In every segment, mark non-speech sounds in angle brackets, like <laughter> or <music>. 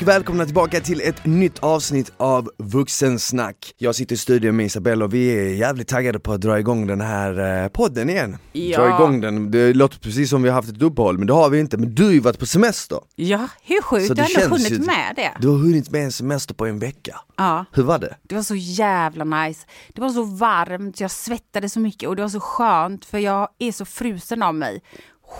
Och välkomna tillbaka till ett nytt avsnitt av Vuxensnack. Jag sitter i studion med Isabella och vi är jävligt taggade på att dra igång den här eh, podden igen. Ja. Dra igång den, det låter precis som vi har haft ett uppehåll men det har vi inte. Men du har ju varit på semester. Ja, hur sjukt, Så du har ändå hunnit ju- med det. Du har hunnit med en semester på en vecka. Ja, Hur var det? det var så jävla nice. Det var så varmt, jag svettades så mycket och det var så skönt för jag är så frusen av mig.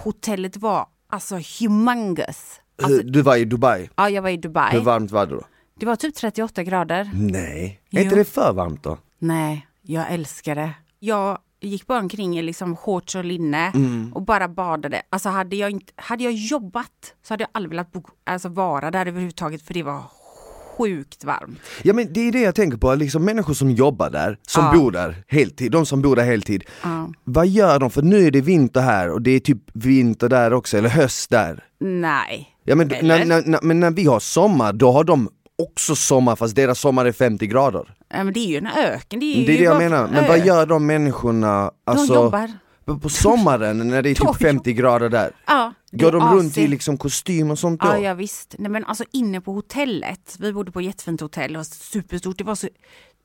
Hotellet var alltså humongous. Alltså, du var i Dubai. ja, jag var i Dubai. Hur varmt var det då? Det var typ 38 grader. Nej, är inte det för varmt då? Nej, jag älskar det. Jag gick bara omkring i liksom shorts och linne Mm. och bara badade. Alltså hade jag, inte, hade jag jobbat så hade jag aldrig velat bo, alltså vara där överhuvudtaget för det var sjukt varmt. Ja men det är det jag tänker på, liksom människor som jobbar där, som Ja. bor där heltid, de som bor där heltid. Ja. Vad gör de? För nu är det vinter här och det är typ vinter där också, eller höst där. Nej. Ja men, när, när, när, men när vi har sommar, då har de också sommar fast deras sommar är 50 grader. Ja, men det är ju en öken. Det är, Det är det jag menar, men vad gör de människorna, alltså, De jobbar. på- sommaren när det är typ <laughs> 50 grader där? Ja, Går de runt i liksom kostym och sånt då? Ja, ja visst. Nej, men alltså inne på hotellet. Vi bodde på ett jättefint hotell. Det var superstort. Det var så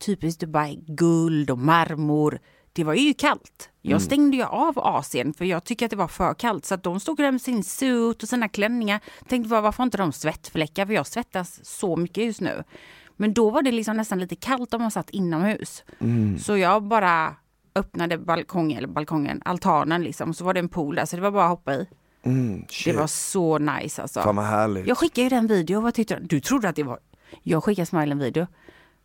typiskt Dubai. Guld och marmor. Det var ju kallt. Jag Mm. stängde ju av Asien för jag tycker att det var för kallt. Så att de stod där med sin suit och sina klänningar. Tänkte bara, varför inte de svettfläckar? För jag svettas så mycket just nu. Men då var det liksom nästan lite kallt om man satt inomhus. Mm. Så jag bara öppnade balkongen, eller balkongen, altanen liksom. Så var det en pool där så det var bara att hoppa i. Mm, Det var så nice alltså. Fan vad härligt. Jag skickade ju den video, vad tyckte du? Du trodde att det var... Jag skickade Smile en video.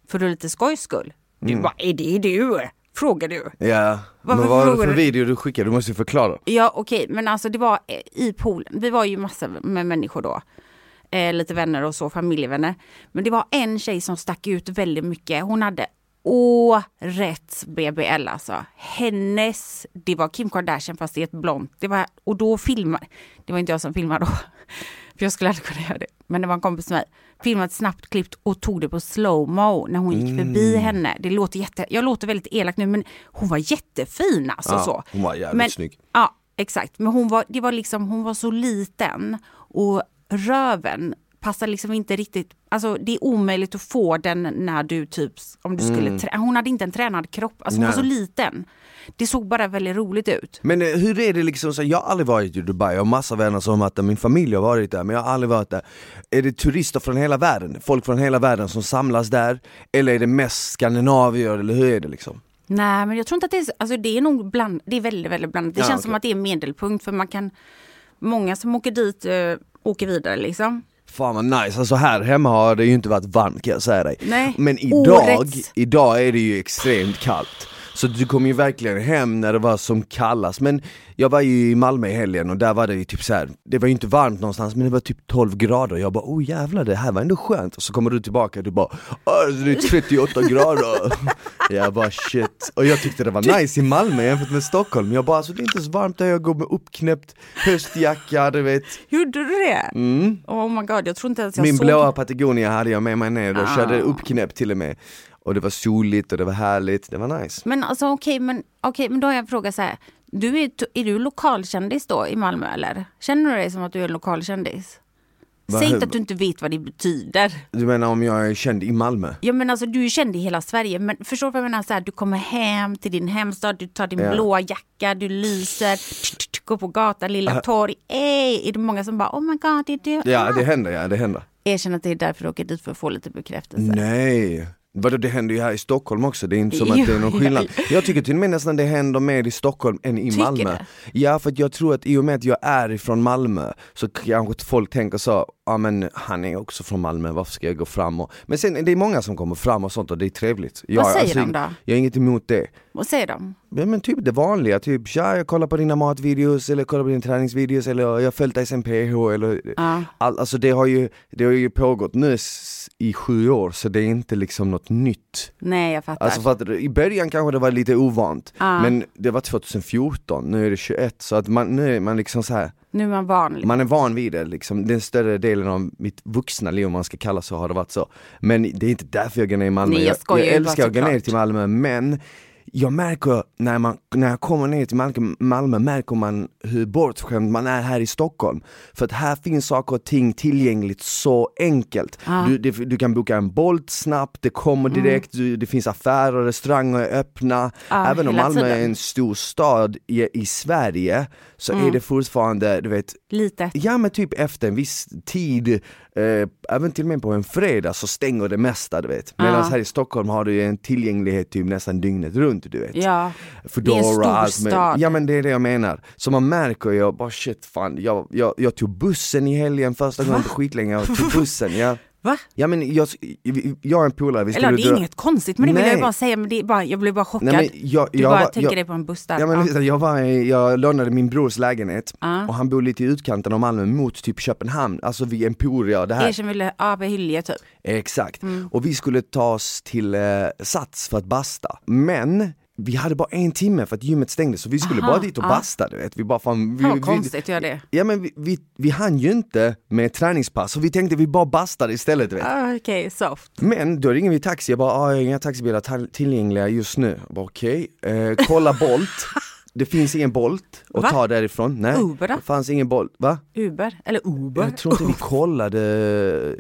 För du lite skojs skull. Du Mm. bara, är det du? Frågar du. Ja, Varför men vad var det för du? video du skickade? Du måste ju förklara. Ja okej, men alltså det var eh, i poolen. Vi var ju massor med människor då. Eh, lite vänner och så, familjevänner. Men det var en tjej som stack ut väldigt mycket. Hon hade årets BBL alltså. Hennes, det var Kim Kardashian fast i ett blont. Det var, och då filmade, det var inte jag som filmade då. För jag skulle aldrig kunna göra det. Men det var en kompis med mig. Filmat snabbt klippt och tog det på slowmo när hon gick förbi henne. Det låter jätte, jag låter väldigt elak nu men hon var jättefin alltså Ja, så. hon var jävligt men, snygg. Ja, exakt. Men hon var, det var liksom, hon var så liten och röven passar liksom inte riktigt, alltså det är omöjligt att få den när du typ, om du skulle, trä- hon hade inte en tränad kropp, alltså hon var så Mm. Nej. liten. Det såg bara väldigt roligt ut. Men eh, hur är det liksom, så jag har aldrig varit i Dubai, jag har massa vänner som har varit där, min familj har varit där men jag har aldrig varit där. Är det turister från hela världen? Folk från hela världen som samlas där? Eller är det mest skandinavier eller hur är det liksom? Nej men jag tror inte att det är, så- alltså det är nog bland, det är väldigt, väldigt blandat. Det Ja, känns okej. som att det är medelpunkt för man kan, många som åker dit eh, åker vidare liksom. Fan vad nice, alltså här hemma har det ju inte varit varmt kan jag säga dig. Nej, Men idag, årets. idag är det ju extremt kallt. Så du kom ju verkligen hem när det var som kallast. Men jag var ju i Malmö i helgen och där var det ju typ så här. det var ju inte varmt någonstans men det var typ 12 grader. Jag bara oh jävlar det här var ändå skönt. Och så kommer du tillbaka och du bara "Åh, det är 38 grader. <laughs> jag bara shit. Och jag tyckte det var nice i Malmö jämfört med Stockholm. Jag bara alltså det är inte så varmt där jag går med uppknäppt höstjacka du vet. Gjorde du det? Mm. Oh my god, jag tror inte ens jag Min såg. blåa Patagonia hade jag med mig ner och Ah. körde uppknäppt till och med. Och det var soligt och det var härligt, det var nice. Men alltså okej, men, okej, men då har jag en fråga så här. Du är, är du lokalkändis då i Malmö eller? Känner du dig som att du är lokalkändis? Säg inte att du inte vet vad det betyder. Du menar om jag är känd i Malmö? Ja men alltså du är känd i hela Sverige, men förstår du vad jag menar? Så här, du kommer hem till din hemstad, du tar din Ja. blåa jacka, du lyser, går på gatan, lilla torg. Ey, är det många som bara oh my god, det är du? Ja det händer, ja det händer. Erkänn att det är därför du åker dit för att få lite bekräftelse. Nej, Vadå det händer ju här i Stockholm också, det är inte som att det är någon skillnad. ja. Jag tycker till och med nästan det händer mer i Stockholm än i Tycker Malmö. du? Ja för jag tror att i och med att jag är ifrån Malmö så kanske folk tänker så, ja men han är också från Malmö, varför ska jag gå fram och... Men sen det är många som kommer fram och sånt och det är trevligt. Jag, Vad säger de då? Jag har inget emot det. Vad säger de? Ja, men typ det vanliga, typ tja jag kollar på dina matvideos eller kollar på dina träningsvideos eller jag har följt dig sen PH eller Ja. all, Alltså det har, ju, det har ju pågått nu i sju år så det är inte liksom något nytt. Nej jag fattar. Alltså för att i början kanske det var lite ovant Ja. men det var 2014, nu är det 21 så att man, nu är man liksom så här nu är man van. man är van vid det liksom, den större delen av mitt vuxna liv om man ska kalla så har det varit så. Men det är inte därför jag går ner i Malmö, Nej, jag ju jag älskar att gå ner till Malmö men jag märker när, man, när jag kommer ner till Malmö, Malmö märker man hur bortskämd man är här i Stockholm. För att här finns saker och ting tillgängligt så enkelt. Ja. Du, det, du kan boka en Bolt snabbt, det kommer direkt, du, det finns affärer, restauranger är öppna. Ja, Även om Malmö är tiden. en stor stad i, i Sverige så är det fortfarande, du vet, Lite. Ja men typ efter en viss tid, eh, även till och med på en fredag så stänger det mesta du vet. Medan här i Stockholm har du en tillgänglighet typ nästan dygnet runt du vet. Ja, Foodora, det är en stor allt stad. Ja men det är det jag menar. Så man märker ju, bara shit fan, jag, jag, jag tog bussen i helgen första gången på skitlänge, jag tog bussen. Ja, <laughs> va? ja men jag, jag och en polare, vi skulle Eller det är dra- inget konstigt med det vill jag bara säga, men det är bara, jag blev bara chockad. Nej, men jag, du jag bara var- tänker jag- dig på en buss där. Ja men Ja. jag, var, jag lånade min brors lägenhet Ja. och han bor lite i utkanten av Malmö mot typ Köpenhamn, alltså vid Emporia det här. Er som ville, på Hyllie typ. Exakt, Mm. och vi skulle ta oss till eh, Sats för att basta. Men vi hade bara en timme för att gymmet stängde så vi skulle Aha, bara dit och basta du vet. Vi bara fan, vi, Fan vi, konstigt att göra det. Ja men vi, vi, vi hann ju inte med träningspass så vi tänkte vi bara bastade istället du vet. Ah, Okej, soft. Men då ringer vi taxi, jag bara ah, jag har inga taxibilar ta- tillgängliga just nu. Okej, eh, kolla Bolt. <laughs> Det finns ingen Bolt att Va? ta därifrån. Nej, Uber då? det fanns ingen Bolt. Va? Uber, eller Uber. Jag tror inte vi kollade,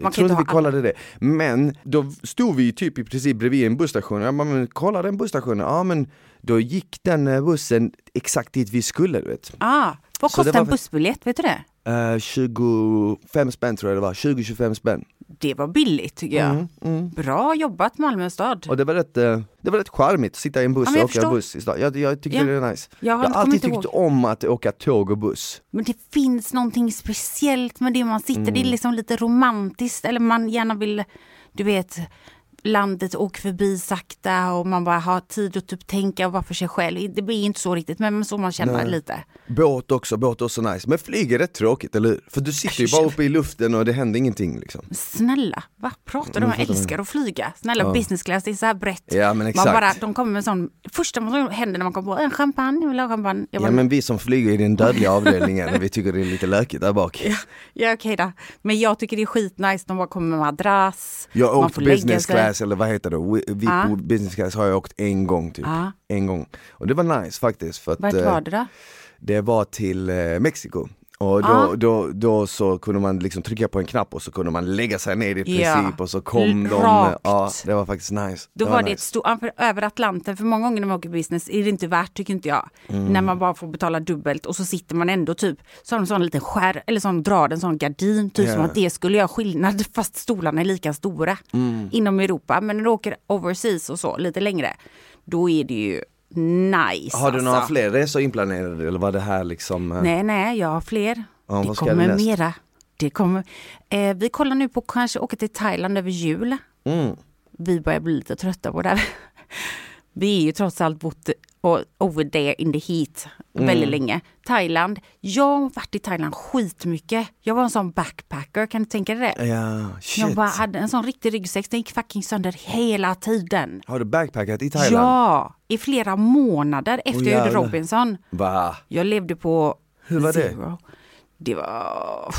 jag tror inte vi kollade det. Men då stod vi typ i princip bredvid en busstation. Bara, men kolla den busstationen. Ja men då gick den eh, bussen exakt dit vi skulle du vet. Ah, vad kostar en bussbiljett, vet du det? Eh, 25 spänn tror jag det var, 20-25 spänn. Det var billigt tycker jag. Mm, Bra jobbat Malmö stad. Och det var rätt, eh, det var rätt charmigt att sitta i en buss Ja, och åka förstår. buss i stan. Jag, jag tyckte Ja. det är nice. Jag har jag har alltid tyckt om att åka tåg och buss. Men det finns någonting speciellt med det man sitter, det är Mm. liksom lite romantiskt eller man gärna vill, du vet, landet åker förbi sakta och man bara har tid att typ tänka och vara för sig själv. Det blir inte så riktigt men så man känner Nej. lite. Båt också, båt också nice. Men flyg är rätt tråkigt, eller hur? För du sitter ju bara uppe i luften och det händer ingenting liksom. Snälla, vad pratar du om? Jag älskar att flyga. Snälla business class, det är så här brett. Ja, men Man exakt. bara, de kommer med sån, första som händer när man kommer på en champagne, jag vill ha champagne. Jag Ja bara, men vi som flyger i den dödliga <laughs> avdelningen, vi tycker det är lite lökigt där bak. ja okej då. Men jag tycker det är skitnice, de bara kommer med madrass. Jag man får lägga business sig. Class, eller vad heter det? Vi- VIP Ja. business class har jag åkt en gång typ. Ja. En gång. Och det var nice faktiskt. För att, Vart eh, var det då? det var till eh, Mexiko. Och då, Ah. då, då så kunde man liksom trycka på en knapp och så kunde man lägga sig ner i princip Ja. och så kom de. Rakt. Ja, det var faktiskt nice. Då var, det ett stort, över Atlanten, för många gånger när man åker business är det inte värt tycker inte jag. Mm. När man bara får betala dubbelt och så sitter man ändå typ, så har de sån liten skär, eller sån drar en sån gardin, typ Ja. som att det skulle göra skillnad <laughs> fast stolarna är lika stora Mm. inom Europa. Men när du åker overseas och så, lite längre, då är det ju nice. Har du några alltså. fler resor inplanerade eller var det här liksom? eh, Nej, nej, jag har fler. Ja, det kommer mera. Det kommer. Eh, vi kollar nu på kanske åka till Thailand över jul. Mm. vi börjar bli lite trötta på det här. <laughs> Vi är ju trots allt bott och over there in the heat väldigt Mm. länge. Thailand, jag har varit i Thailand skitmycket. Jag var en sån backpacker, kan du tänka dig det? Ja, shit. Jag bara hade en sån riktig ryggsäck, den gick fucking sönder hela tiden. Har du backpackat i Thailand? Ja, i flera månader efter Åh, jag gjorde. Robinson. Va? Jag levde på Hur var det? zero. Det var...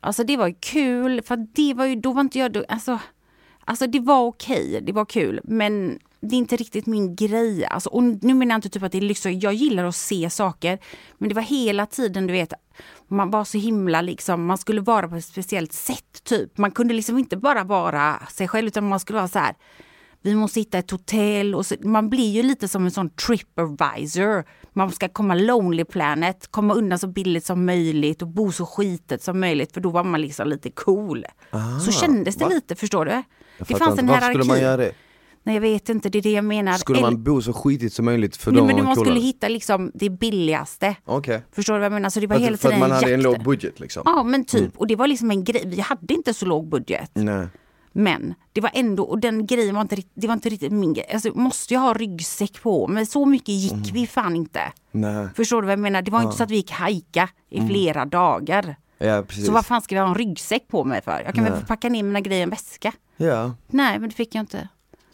Alltså det var kul, för det var ju, då var inte jag... Alltså, alltså det var okej, det var kul, men det är inte riktigt min grej. Alltså, och nu menar jag inte typ att det är lyx, jag gillar att se saker, men det var hela tiden, du vet, man var så himla liksom, man skulle vara på ett speciellt sätt typ. Man kunde liksom inte bara vara sig själv, utan man skulle vara så här, vi måste hitta ett hotell och så, man blir ju lite som en sån tripadvisor. Man ska komma Lonely Planet, komma undan så billigt som möjligt och bo så skitet som möjligt för då var man liksom lite cool. så kändes det va? lite, förstår du? Det fanns en hierarki. Nej jag vet inte, det är det jag menar. Skulle man bo så skitigt som möjligt för Nej, dem men du man coolare? skulle hitta liksom det billigaste. Okej. Förstår du vad jag menar? Så det var För, hela att- för tiden att man hade en låg budget liksom? Ja men typ, och det var liksom en grej. Vi hade inte så låg budget. Nej. Men det var ändå, och den grejen var inte, det var inte riktigt min grej. Alltså, måste jag ha ryggsäck på? Men så mycket gick Mm. vi fan inte. Nej. Förstår du vad jag menar? Det var inte så att vi gick hajka i Mm. flera dagar. Ja precis. Så vad fan ska vi ha en ryggsäck på mig för? Jag kan väl Nej. få packa ner mina grejer i en väska? Ja. Nej, men det fick jag inte.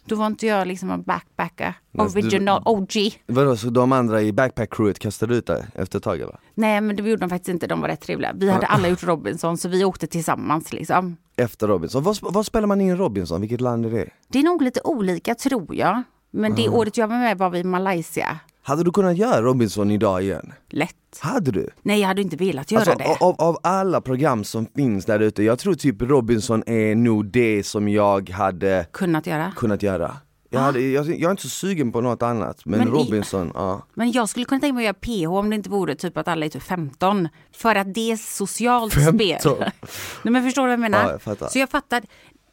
Då var inte jag liksom en backpacker. Alltså, du- Original, OG. Vadå, så de andra i backpack-crewet kastade ut dig efter ett tag eller? Nej, men det gjorde de faktiskt inte. De var rätt trevliga. Vi hade alla gjort Robinson, så vi åkte tillsammans liksom. Efter Robinson. Vad, vad spelar man in Robinson? Vilket land är det? Det är nog lite olika tror jag. Men det året jag var med var vi i Malaysia. Hade du kunnat göra Robinson idag igen? Lätt. Hade du? Nej, jag hade inte velat göra Alltså, det. av, av alla program som finns där ute, jag tror typ Robinson är nog det som jag hade Kunnat göra. kunnat göra. Jag, hade, jag, jag är inte så sugen på något annat, men, Men i- Robinson, ja. Men jag skulle kunna tänka mig att göra PH om det inte vore typ att alla är typ 15. För att det är socialt 15? spel. <laughs> Nej men förstår du vad jag menar? Ja, jag. Så jag fattar.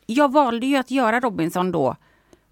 Jag valde ju att göra Robinson då.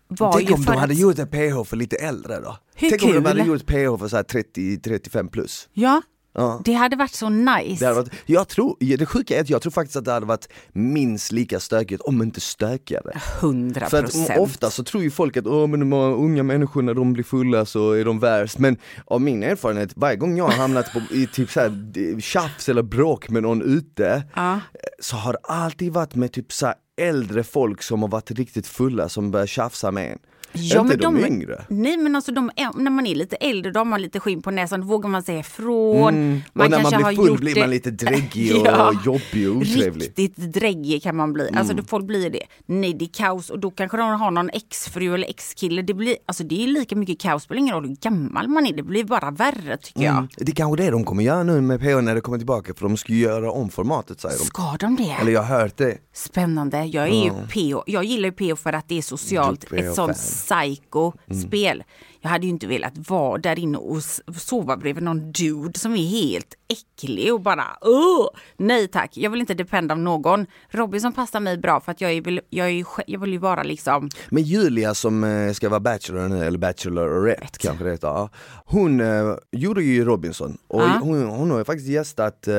Var Tänk ju om de hade att... gjort ett PH för lite äldre då? Hur Tänk om kul? de hade gjort PH för så här 30-35 plus. Ja, Ja. det hade varit så nice. Det, hade varit, jag tror, det sjuka är att jag tror faktiskt att det hade varit minst lika stökigt, om inte stökigare. 100 För att ofta så tror ju folk att Åh, men de unga människor när de blir fulla så är de värst Men av min erfarenhet, varje gång jag har hamnat på, i typ så här, tjafs eller bråk med någon ute Ja. Så har det alltid varit med typ så här äldre folk som har varit riktigt fulla som börjar tjafsa med en. Ja, Inte de, de- yngre Nej men alltså de, är- när man är lite äldre, då har man lite skinn på näsan, då vågar man säga ifrån. Mm. och när man blir full blir man lite <laughs> dräggig och Ja. jobbig och otrevlig Riktigt dräggig kan man bli. Alltså Mm. folk blir det. Nej det är kaos och då kanske de har någon exfru eller exkille. Det blir, alltså det är lika mycket kaos, spelar ingen roll hur gammal man är. Det blir bara värre tycker jag. Mm. Det är kanske det de kommer göra nu med PH när det kommer tillbaka för de ska ju göra om formatet säger de Ska de det? Eller jag har hört det Spännande. Jag är ju PO. Jag gillar ju PO för att det är socialt. Ett sånt Psycho-spel. Jag hade ju inte velat vara där inne och sova bredvid någon dude som är helt äcklig och bara Åh! Nej tack, jag vill inte dependa av någon. Robinson passar mig bra för att jag, är, jag, är, jag vill ju vara liksom Men Julia som eh, ska vara Bachelor nu, eller Bachelorette kanske det heter, ja. Hon eh, gjorde ju Robinson och Ja. hon, hon har ju faktiskt gästat eh,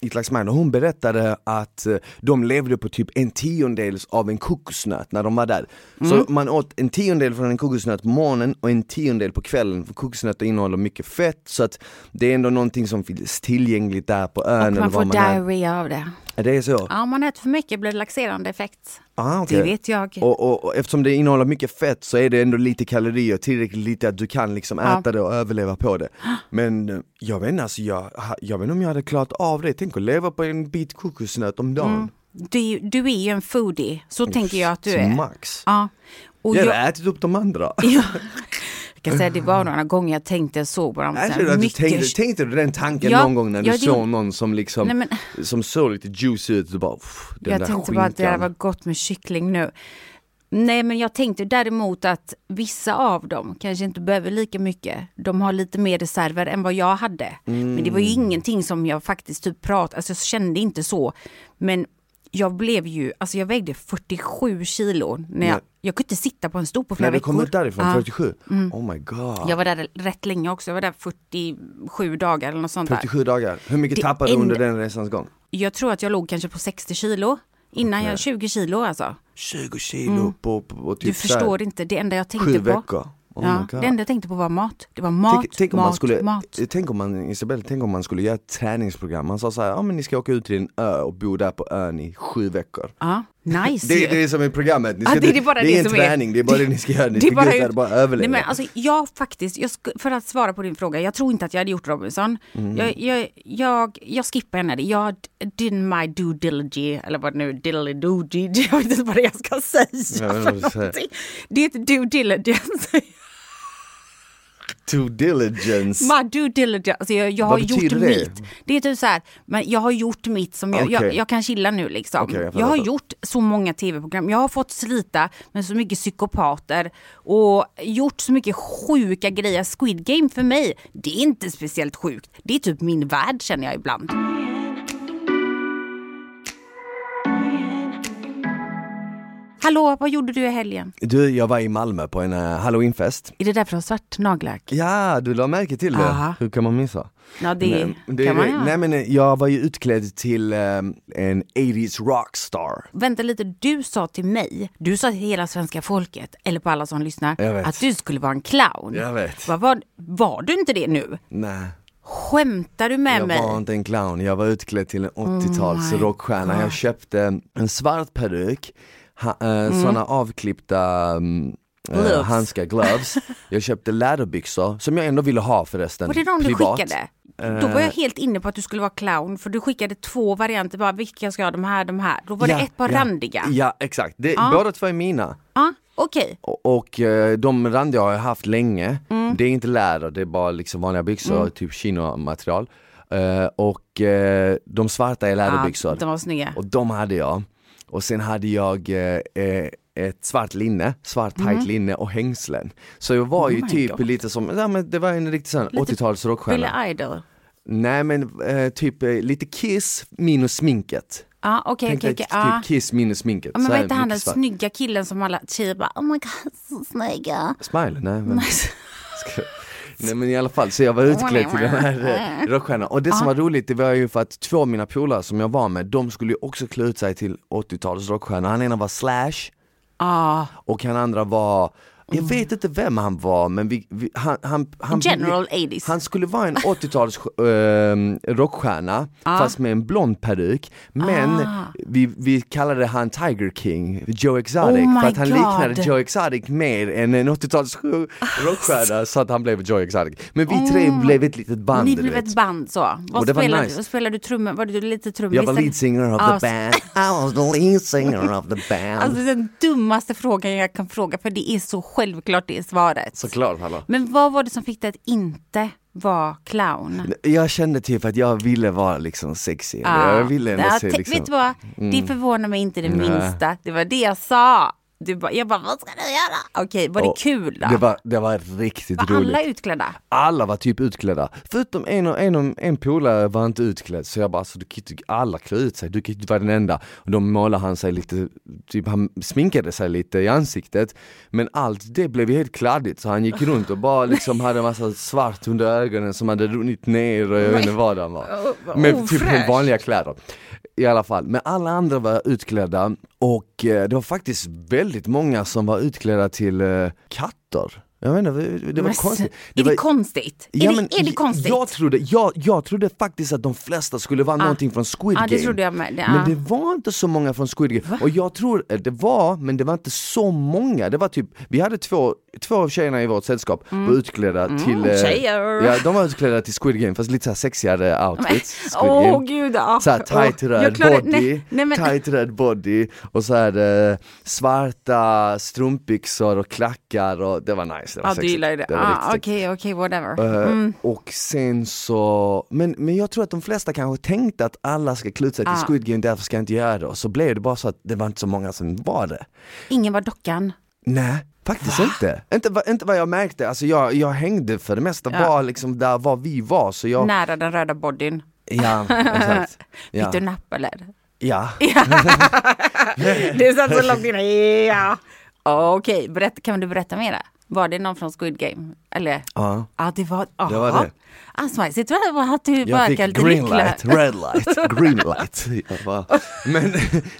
It Likes Mine och hon berättade att eh, de levde på typ en tiondels av en kokosnöt när de var där. Mm. Så man åt en tiondel från en kokosnöt på morgonen och en tiondel på kvällen, för kokosnötter innehåller mycket fett så att det är ändå någonting som finns tillgängligt där på ön och man får diarré av det. Är det så? Ja, om man äter för mycket blir det laxerande effekt. Ah, okej. Det vet jag. Och, och, och eftersom det innehåller mycket fett så är det ändå lite kalorier, tillräckligt lite att du kan liksom Ja. äta det och överleva på det. Men eh, jag vet inte, alltså, jag, jag vet inte om jag hade klarat av det, tänk att leva på en bit kokosnöt om dagen. Du, du är ju en foodie, så tänker jag att du är. Max. Ja. Och Jag jag, ätit upp de andra. <laughs> Ja. Jag kan säga det var några gånger jag tänkte så på dem. Är så mycket- tänkte, tänkte du den tanken Ja, någon gång när du ja, det såg någon som liksom, Nej, men- som såg lite juicy ut, du bara "Uff, den jag där tänkte bara att det skinkan." varit gott med kyckling nu. Nej men jag tänkte däremot att vissa av dem kanske inte behöver lika mycket. De har lite mer reserver än vad jag hade. Men det var ju Mm. ingenting som jag faktiskt typ pratade, alltså jag kände inte så. Men jag blev ju, alltså jag vägde 47 kilo. När jag, Ja. Jag kunde inte sitta på en stol på flera När du veckor. kom ut därifrån, Ja. 47? Oh my god. Jag var där rätt länge också, jag var där 47 dagar eller något sånt där. 47 dagar, hur mycket Det tappade du enda- under den resans gång? Jag tror att jag låg kanske på 60 kilo. Innan jag, 20 kilo alltså. 20 kilo på, på, på typ Du förstår inte, det enda jag tänkte sju på. veckor. Oh ja, det enda jag tänkte på var mat. Det var mat, tänk, tänk om mat, man skulle, mat. Tänk om man, Isabelle, tänk om man skulle göra ett träningsprogram. Man sa så här, ja men ni ska åka ut till en ö och bo där på ön i sju veckor. Ja, nice Det, det är som i programmet, Ja, ska, det är bara det det är ingen som är- träning, det är bara det ni ska göra, ni Det ska är bara ut bara överleva. Nej, men alltså, jag faktiskt, jag för att svara på din fråga, jag tror inte att jag hade gjort Robinson. Mm. Jag, jag, jag, jag skippar henne. Jag did my due diligence, eller vad det nu diddly do <laughs> jag vet inte vad det är jag ska säga. Vad du säger. Det heter due diligence. <laughs> Due diligence. My due diligence, alltså jag, jag har gjort det? mitt. Det är typ så här, men jag har gjort mitt som jag, jag, Okej. jag kan chilla nu liksom. Okej, jag jag, har gjort så många tv-program, jag har fått slita med så mycket psykopater och gjort så mycket sjuka grejer. Squid Game för mig, det är inte speciellt sjukt. Det är typ min värld känner jag ibland. Hallå, vad gjorde du i helgen? Du, jag var i Malmö på en uh, halloweenfest. Är det därför du har svart nagellack? Ja, du la märke till det. Aha. Hur kan man missa? Ja, det, Nej, kan man det- göra. Nej men eh, jag var ju utklädd till eh, en 80s rockstar. Vänta lite, du sa till mig, du sa till hela svenska folket, eller på alla som lyssnar, Jag att du skulle vara en clown. Jag vet. Vad var, var du inte det nu? Nej. Skämtar du med Jag mig? var inte en clown, jag var utklädd till en 80-tals my rockstjärna. Jag köpte en svart peruk, ha, eh, såna avklippta um, eh, handskar, gloves. <laughs> Jag köpte läderbyxor, som jag ändå ville ha förresten. Var det de du skickade? Då Eh. var jag helt inne på att du skulle vara clown, för du skickade två varianter, bara vilka ska jag ha, de här, de här. Då var det ett par randiga. Ja exakt, det, Ja. båda två är mina. Ja. Okej. Och, och eh, de randiga har jag haft länge. Mm. Det är inte läder, det är bara liksom vanliga byxor, typ chinomaterial. Eh, och eh, de svarta är läderbyxor. Ja, de var snygga. Och de hade jag. Och sen hade jag eh, eh, ett svart linne, svart tajt linne och hängslen. Så jag var Mm. Oh ju typ God. lite som, ja men det var en riktig sån 80-tals rockstjärna. Billy Idol. Nej men eh, typ eh, lite Kiss minus sminket. Ja, okej, Tänk okej, dig okej. ja. typ Kiss minus sminket. Men vad heter han den svart. snygga killen som alla tjejer bara oh my god så snygga. Smile? Nej men, <laughs> nej men i alla fall, så jag var utklädd till den här eh, rockstjärnan. Och det som var roligt det var ju för att två av mina polare som jag var med, de skulle ju också klä ut sig till 80-talets rockstjärna. Han ena var Slash. Och han andra var jag vet inte vem han var men vi, vi, han, han, han, General 80s. han skulle vara en <laughs> 80-tals äh, rockstjärna fast med en blond peruk Men Ah. vi, vi kallade han Tiger King, Joe Exotic Oh för att han God. liknade Joe Exotic mer än en 80-tals rockstjärna så att han blev Joe Exotic Men vi tre blev ett litet band Ni blev ett band så. Vad spelade, nice. du? spelade du trummor? Var du lite trummis? Jag var lead singer of Ja, the band, I was the lead singer of the <laughs> band Alltså den dummaste frågan jag kan fråga för det är så självklart det svaret. Såklart hallå Men vad var det som fick dig att inte vara clown? Jag kände typ att jag ville vara liksom sexy, Ja. jag ville ändå Ja, se te- liksom Mm. Vet du vad? Det förvånar mig inte det minsta. Det var det jag sa. Du bara, jag bara, vad ska du göra? Okej, var det Och kul då? Det var, det var riktigt var roligt alla utklädda? Alla var typ utklädda, förutom en, och- en, och- en polare var inte utklädd så jag bara, alltså, du kan inte, alla klär ut sig, du kan inte vara den enda. Och då målade han sig lite, typ han sminkade sig lite i ansiktet Men allt det blev ju helt kladdigt så han gick runt och bara liksom <laughs> hade en massa svart under ögonen som hade runnit ner och jag vet inte vad han var. Med typ ofräscht. helt vanliga kläder. I alla fall, men alla andra var utklädda och eh, det var faktiskt väldigt väldigt många som var utklädda till eh, katter. Jag vet inte, det det var Men konstigt. Är var, det konstigt? Ja, är, men det, är det konstigt? Jag trodde, jag, jag trodde faktiskt att de flesta skulle vara någonting från Squid Game. det trodde jag med. Det, Men det var inte så många från Squid Game. Och jag tror, eh, det var, men det var inte så många. Det var typ, vi hade två, två av tjejerna i vårt sällskap var utklädda till... eh, tjejer. Ja, de var utklädda till Squid Game, fast lite så här sexigare outfits. Åh Game. gud, ja. Så här tight Åh, röd body, Nej, nej, men, tight röd body och så här eh, svarta strumpbyxor och klackar och det var nice. Det var du sexigt. gillar ju det. det Ah, riktigt Okej, sexigt. okej, whatever. Eh, Mm. Och sen så, men, men jag tror att de flesta kanske tänkte att alla ska klä ut sig till Ah. Squid Game, därför ska jag inte göra det. Och så blev det bara så att det var inte så många som var det. Ingen var dockan. Nej, faktiskt inte. Inte, vad- inte vad jag märkte, alltså jag, jag hängde för det mesta Ja. var liksom där var vi var så jag, Nära den röda bodyn. ja exakt. <laughs> Fick du napp eller? ja. <laughs> <laughs> Det satt så långt inne. Ja. Okej, berätta, kan du berätta mera? Var det någon från Squid Game? Eller? ja. Ja, det var... Det var det. Alltså, sitter du här att du bara kan lite green light, red light, <laughs> green light. Bara, men,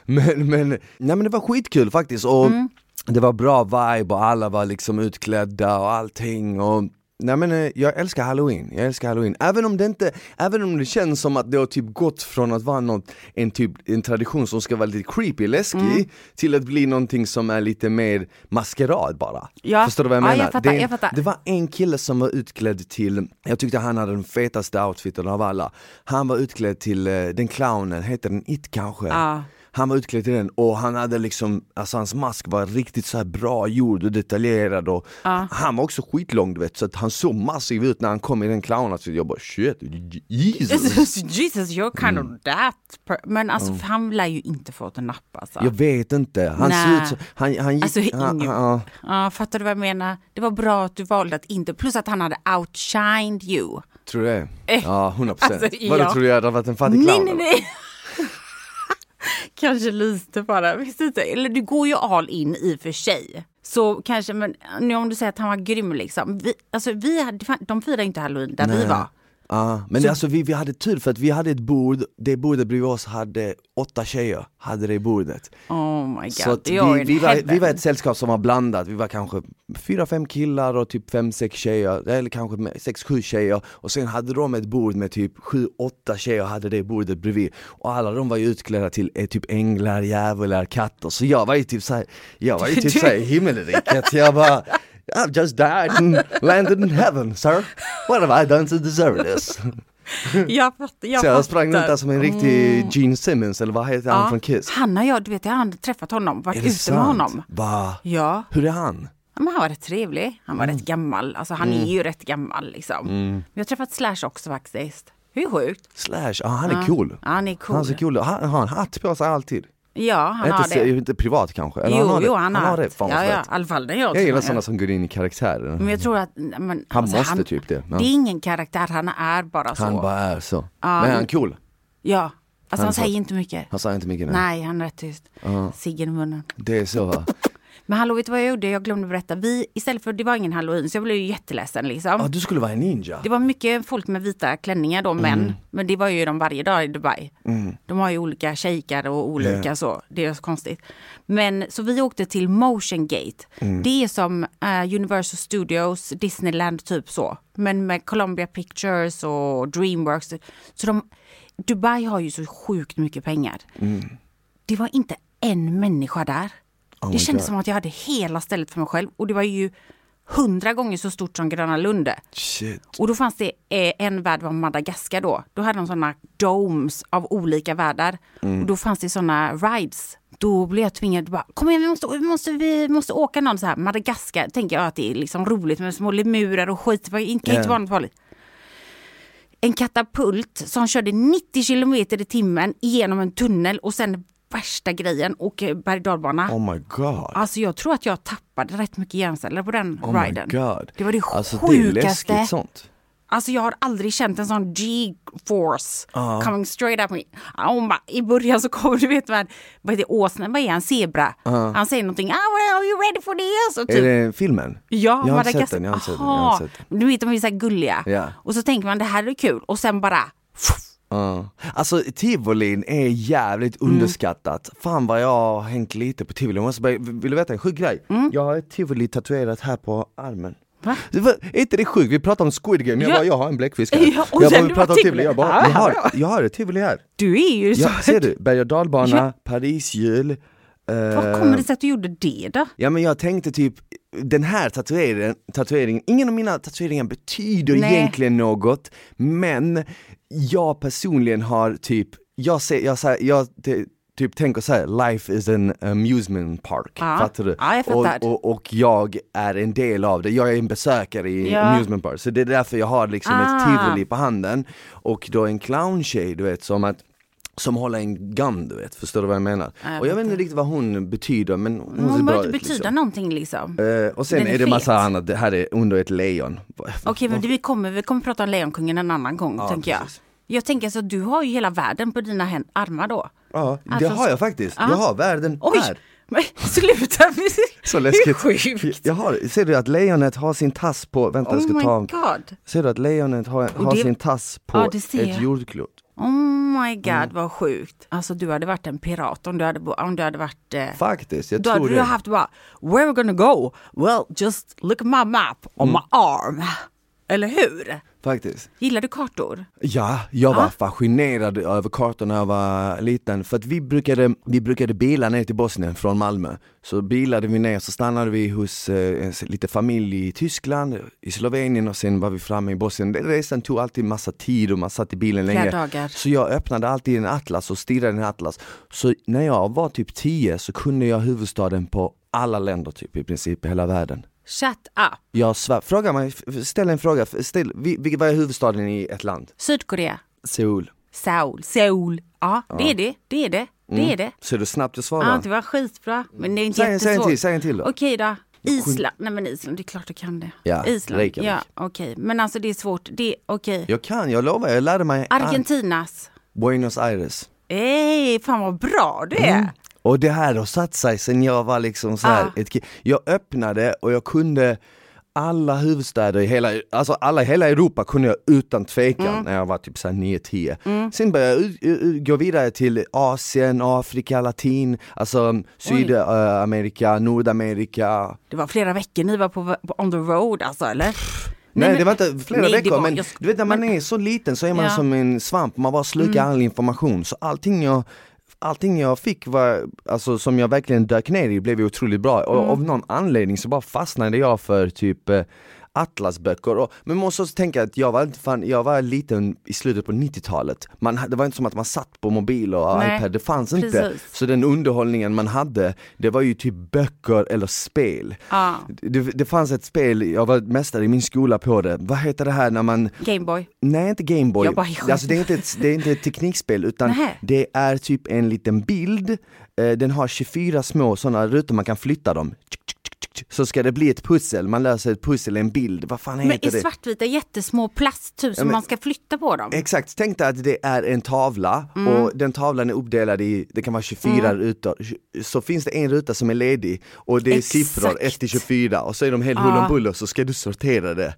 men, men, nej men det var skitkul faktiskt och Mm. det var bra vibe och alla var liksom utklädda och allting och Nej men eh, jag älskar halloween, jag älskar halloween. Även om det inte, även om det känns som att det har typ gått från att vara något, en, typ, en tradition som ska vara lite creepy, läskig, Mm. till att bli någonting som är lite mer maskerad bara. Ja. Förstår du vad jag Ja, menar? jag fattar, det, jag fattar. det var en kille som var utklädd till, jag tyckte han hade den fetaste outfiten av alla. Han var utklädd till eh, den clownen, heter den It kanske? Ja. Han var utklädd till den och han hade liksom, alltså hans mask var riktigt så här bra gjord och detaljerad och han var också skitlång du vet så att han såg massiv ut när han kom i den clownen så jag bara shit, Jesus! Jesus, you're kind Mm. of that. Men alltså, han lär ju inte få ett napp alltså. Jag vet inte, han ser Nej. ut så, han, han gick, Alltså, han, ingen- han, Ja, fattar du vad jag menar? Det var bra att du valde att inte, plus att han hade outshined you. tror du det? Eh, Ja, 100% procent. alltså, Vadå ja. tror du jag hade varit en fattig Nej, clown? nej, eller? nej. Kanske lite bara, visst inte? Eller du går ju all in i och för sig. Så kanske, men nu om du säger att han var grym liksom. Vi, alltså vi hade, de firade inte halloween där vi Nej. var. Ja, men det, alltså vi, vi hade tur för att vi hade ett bord, det bordet bredvid oss hade åtta tjejer, hade det bordet. Oh my god, Så vi, vi, var, vi var ett sällskap som var blandat, vi var kanske fyra, fem killar och typ fem, sex tjejer, eller kanske sex, sju tjejer. Och sen hade de ett bord med typ sju, åtta tjejer hade det bordet bredvid. Och alla de var ju utklädda till eh, typ änglar, djävular, katter. Så jag var ju typ såhär, jag var ju typ såhär himmelriket, jag bara I've just died and landed in heaven sir, what have I done to deserve this? <laughs> jag fattar. Jag Så jag sprang runt där som en riktig Mm. Gene Simmons eller vad heter han Ja. från Kiss? Han har jag, du vet jag har träffat honom, varit ute med sant? honom. Va? Ja, Hur är han? men han var rätt trevlig. Han var Mm. rätt gammal, alltså han är ju rätt gammal liksom. Men jag har träffat Slash också faktiskt. Hur sjukt? Slash, ja han är cool. Ja, han är cool. Han är så cool. Han har en hatt på sig alltid. Ja, han har inte, det. inte privat kanske? Eller jo, han har jo, det. han, har det. Fan ja, ja, i alla fall när jag Jag gillar sådana som går in i karaktärer. Men jag tror att men, Han alltså, måste typ det. Ja. Det är ingen karaktär, han är bara så. Han bara är så. Ja. Men är han cool? Ja, alltså han, Han säger så. inte mycket. Han säger inte mycket nu. Nej, han är rätt tyst. Ja. Ciggen i munnen. Det är så va? Men hallå, vet du vad jag gjorde? Jag glömde berätta. Vi, istället för, det var ingen halloween, så jag blev ju jätteledsen liksom. Ja, du skulle vara en ninja. Det var mycket folk med vita klänningar då, män. Mm. Men det var ju de varje dag i Dubai. De har ju olika shejkar och olika Ja. så. Det är så konstigt. Men så vi åkte till Motion Gate. Mm. Det är som eh, Universal Studios, Disneyland typ så. Men med Columbia Pictures och Dreamworks. Så de, Dubai har ju så sjukt mycket pengar. Det var inte en människa där. Oh det kändes God. som att jag hade hela stället för mig själv. Och det var ju hundra gånger så stort som Gröna Lund. Shit. Och då fanns det eh, en värld var Madagaskar då. Då hade de sådana domes av olika världar. Mm. Och då fanns det sådana rides. Då blev jag tvingad att bara, kom igen vi måste, vi måste, vi måste åka någon så här. Madagaskar tänker jag att det är liksom roligt med små lemurer och skit. Det kan inte Ja. vara något farligt. En katapult som körde 90 kilometer i timmen genom en tunnel och sen värsta grejen, åker berg och dalbana. Oh my god. Alltså jag tror att jag tappade rätt mycket hjärnceller på den Oh my riden. god. Det var det Alltså det är sjukaste. läskigt sånt. Alltså jag har aldrig känt en sån G-force Ja. coming straight up me. Oh, my. I början så kommer <laughs> du vet vad, vad är det, åsnen, vad är han, zebra? Han säger någonting, ah, well, are you ready for this? Och Är typ, det filmen? Ja, Jag har inte sett den, jag har inte sett den, Du vet de är så här gulliga. Ja. Och så tänker man det här är kul och sen bara Ja. Alltså tivolin är jävligt Mm. underskattat. Fan vad jag har hängt lite på tivoli. Jag måste bara, vill du veta en sjuk grej? Jag har ett tivoli tatuerat här på armen. Mm. Va? Var, är inte det sjukt? Vi pratar om Squid Game, jag Ja. bara jag har en bläckfisk här. <laughs> Ja, och jag bara, vi pratar bara om tivoli. jag bara, Ja, jag har, jag har ett tivoli här. du är ju så. Ja, ser du? Berg och dalbana, Ja. Parisjul. Vad eh, kommer det sig att du gjorde det då? Ja men jag tänkte typ, den här tatueringen, tatueringen ingen av mina tatueringar betyder Nej. egentligen något, men jag personligen har typ, jag ser, jag, så här, jag te- typ tänker så här: life is an amusement park. Ja. Fattar du? Ja, jag fattar. Och, och, och jag är en del av det, jag är en besökare i Ja. amusement park, så det är därför jag har liksom Ah. ett tivoli på handen, och då en clowntjej du vet som att som håller en gun du vet, förstår du vad jag menar? Ja, jag och jag vet inte riktigt vad hon betyder men hon, ser Hon bra behöver inte ut, betyda liksom. någonting liksom. Eh, och sen Den är, är det massa annat, det här är under ett lejon. Okej, men vi kommer, vi kommer prata om Lejonkungen en annan gång, Ja, tänker jag. precis. Jag tänker så du har ju hela världen på dina hän- armar då. Ja, det Alltså, har jag faktiskt. ja. Jag har världen Oj! här. Men <laughs> sluta! Så läskigt. sjukt. Jag har, ser du att lejonet har sin tass på, vänta jag Oh ska my ta, god. ser du att lejonet har, har det- sin tass på Ja, ser ett jag. jordklot? Oh my god Mm. vad sjukt. Alltså du hade varit en pirat om du hade, om du hade varit... Eh, Faktiskt, jag då tror hade du det. haft bara, where are we gonna go? Well, just look at my map on Mm. my arm. Eller hur? Faktiskt. Gillar du kartor? Ja, jag var Ja. fascinerad över kartan när jag var liten för att vi brukade, vi brukade bila ner till Bosnien från Malmö. Så bilade vi ner, så stannade vi hos eh, lite familj i Tyskland, i Slovenien och sen var vi framme i Bosnien. Den resan tog alltid massa tid och man satt i bilen länge. dagar. Så jag öppnade alltid en atlas och stirrade i en atlas. Så när jag var typ 10 så kunde jag huvudstaden på alla länder typ i princip i hela världen. Shut up. Jag svär, fråga mig, ställ en fråga, ställ, vi- vilken vad är huvudstaden i ett land? Sydkorea. Seoul. Seoul. Seoul. Ja, det är det. Det är det. Det är det. Så är det snabbt jag Ja, svarar? det var skitbra. Men det är inte Säg, säg en jättesvårt. till, säg en till då. Okej då. Island. Nej men Island, det är klart du kan det. Ja, Island. Reykjavik. Ja, okej. Men alltså det är svårt. Det okej. Jag kan, jag lovar, jag lärde mig. Argentinas. Buenos Aires. Ey, fan vad bra du är. Mm. Och det här har satt sig sen jag var liksom så här, Ah. ett Jag öppnade och jag kunde alla huvudstäder i hela, alltså alla hela Europa kunde jag utan tvekan Mm. när jag var typ såhär 9-10. Sen började jag gå vidare till Asien, Afrika, Latin, alltså Sydamerika, Nordamerika. Det var flera veckor ni var på, på on the road alltså eller? Nej, men- det var inte flera Nej, veckor var- men jag- du vet när man men- är så liten så är man Ja. Mm. som en svamp, man bara slukar all information. Så allting jag, allting jag fick var, alltså som jag verkligen dök ner i blev otroligt bra. Och Mm. av någon anledning så bara fastnade jag för typ eh, atlasböcker, och, men man måste också tänka att jag var, inte fan, jag var liten i slutet på 90-talet, man, det var inte som att man satt på mobil och Nej, iPad, det fanns inte. precis. Så den underhållningen man hade, det var ju typ böcker eller spel. Ja. Det, det fanns ett spel, jag var mästare i min skola på det, vad heter det här när man Gameboy. Nej inte Gameboy, alltså, det, är inte ett, det är inte ett teknikspel utan Nähä. det är typ en liten bild, eh, den har 24 små sådana rutor man kan flytta dem. Så ska det bli ett pussel, man löser ett pussel i en bild, vad fan Men heter i det? svartvita jättesmå plast typ som men- man ska flytta på dem. Exakt, tänk dig att det är en tavla Mm. och den tavlan är uppdelad i, det kan vara 24 rutor, så finns det en ruta som är ledig och det är Exakt. siffror 1 till 24 och så är de helt hull om buller så ska du sortera det.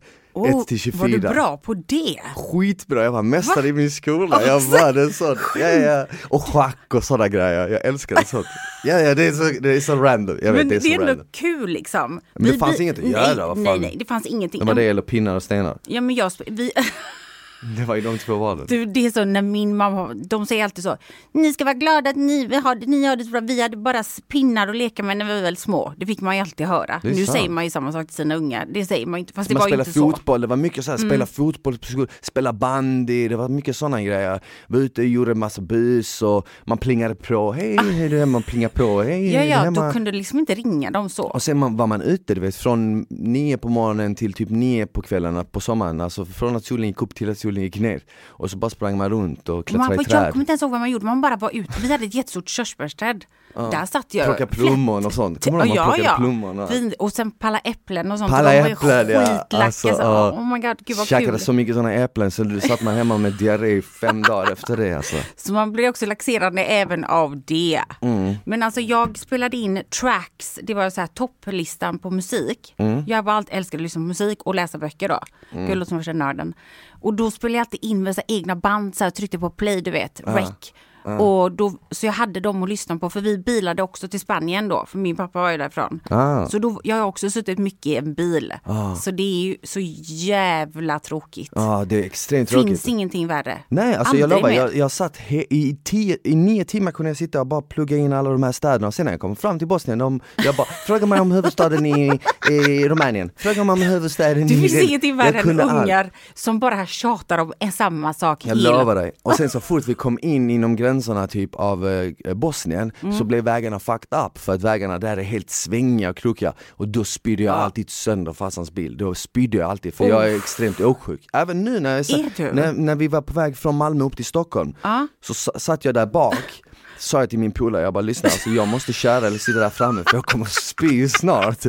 1 till 24. var du bra på det? Skitbra, jag var mästare Va? i min skola, jag Alltså, var en sån, ja, ja. och schack och sådana grejer, jag älskar sånt. Ja, ja det är så, det är så random, jag vet Men det det är är så ändå random. kul liksom. Men det fanns inget att nej, göra, vad fan? Nej, nej, det fanns ingenting. Det var det eller pinnar och stenar, Ja men jag, vi, <laughs> det var ju de två valen. du, det är så när min mamma, de säger alltid så, ni ska vara glada att ni har, ni har det så bra, vi hade bara pinnar att leka med när vi var väl små. Det fick man ju alltid höra. Det Nu sant. säger man ju samma sak till sina ungar, det säger man inte, fast det man var ju spelar inte så. Mm. fotboll, det var mycket så här, spela fotboll på skolan, spela bandy, det var mycket sådana grejer. Var ute och gjorde massa bus och man plingade på, hej, hej du är hemma, man plingar på, hej, Ja ja, då kunde du liksom inte ringa dem så. Och sen man, var man ute, du vet, från nio på morgonen till typ nio på kvällarna på sommaren, alltså från att solen gick upp till att solen gick ner. Och så bara sprang man runt och Man, klättrade i jag träd, kommer inte ens ihåg vad man gjorde, man bara var ute. Vi hade ett jättestort körsbärsträd. Där satt jag. plocka plommon och sånt. Kommer du ihåg ja, man plockade ja. plommon? Och och sen palla äpplen och sånt. Palla äpplen, ja. skitlacka. Alltså, så, ja. Oh my god, gud vad Käkade kul. så mycket sådana äpplen så du satt man hemma med diarré i fem <laughs> dagar efter det alltså. Så man blir också laxerande även av det. Mm. Men alltså jag spelade in tracks, det var så här topplistan på musik. Mm. Jag var alltid älskade att lyssna på musik och läsa böcker då. Mm. Jag låter som värsta nörden. Och då spelade jag alltid in med så egna band, så här, tryckte på play du vet, rec. Och då, så jag hade dem att lyssna på för vi bilade också till Spanien då, för min pappa var ju därifrån. Ah. Så då, jag har också suttit mycket i en bil. Så det är ju så jävla tråkigt. Ja, det är extremt Finns tråkigt. ingenting värre. Nej, alltså jag Aldrig lovar, mer. jag, jag satt he, i, tio, i nio timmar kunde jag sitta och bara plugga in alla de här städerna och sen när jag kom fram till Bosnien, de, jag bara, <laughs> fråga mig om huvudstaden i, i Rumänien, fråga mig om huvudstaden Det i... finns ingenting Jag värre än ungar som bara tjatar om en samma sak Jag hela- lovar dig. Och sen <laughs> så fort vi kom in inom gränserna typ av eh, Bosnien Mm. så blev vägarna fucked up för att vägarna där är helt svängiga och krokiga och då spydde jag Ja. alltid sönder farsans bil. Då spydde jag alltid för jag är extremt åksjuk. Även nu när, jag, när, när vi var på väg från Malmö upp till Stockholm Ja. så sa- satt jag där bak Sa jag till min polare, jag bara lyssna alltså jag måste köra eller sitta där framme för jag kommer att spy snart.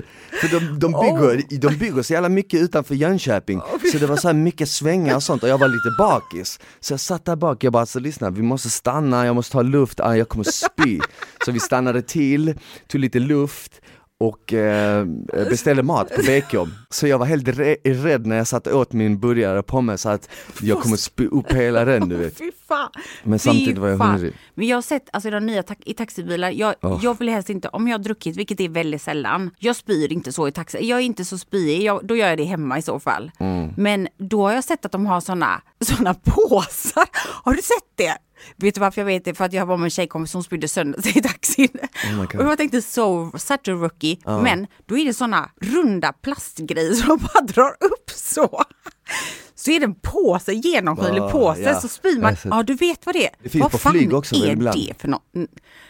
För de, de, bygger, de bygger så jävla mycket utanför Jönköping Så det var så här mycket svängar och sånt och jag var lite bakis. Så jag satt där bak, jag bara alltså lyssna vi måste stanna, jag måste ta luft, ah, jag kommer spy. Så vi stannade till, tog lite luft och eh, beställde mat på BK. Så jag var helt rädd när jag satt åt min burgare och pommes att jag kommer spy upp hela den du vet. <laughs> Men samtidigt var jag hungrig. Men jag har sett alltså, de nya ta- i taxibilar, jag, Oh. jag vill helst inte, om jag har druckit, vilket är väldigt sällan, jag spyr inte så i taxi. Jag är inte så spyig, jag, då gör jag det hemma i så fall. Mm. Men då har jag sett att de har såna, <laughs> såna påsar. Har du sett det? Vet du varför jag vet det? För att jag var med en tjejkompis som spydde sönder sig i taxin. Oh och jag tänkte så, such a rookie. Men då är det såna runda plastgrejer som bara drar upp så. Så är det en påse, genomskinlig Ah, påse, ja. så spyr man. Sett. Ja, du vet vad det är. Det finns vad på fan flyg också är ibland. det för något?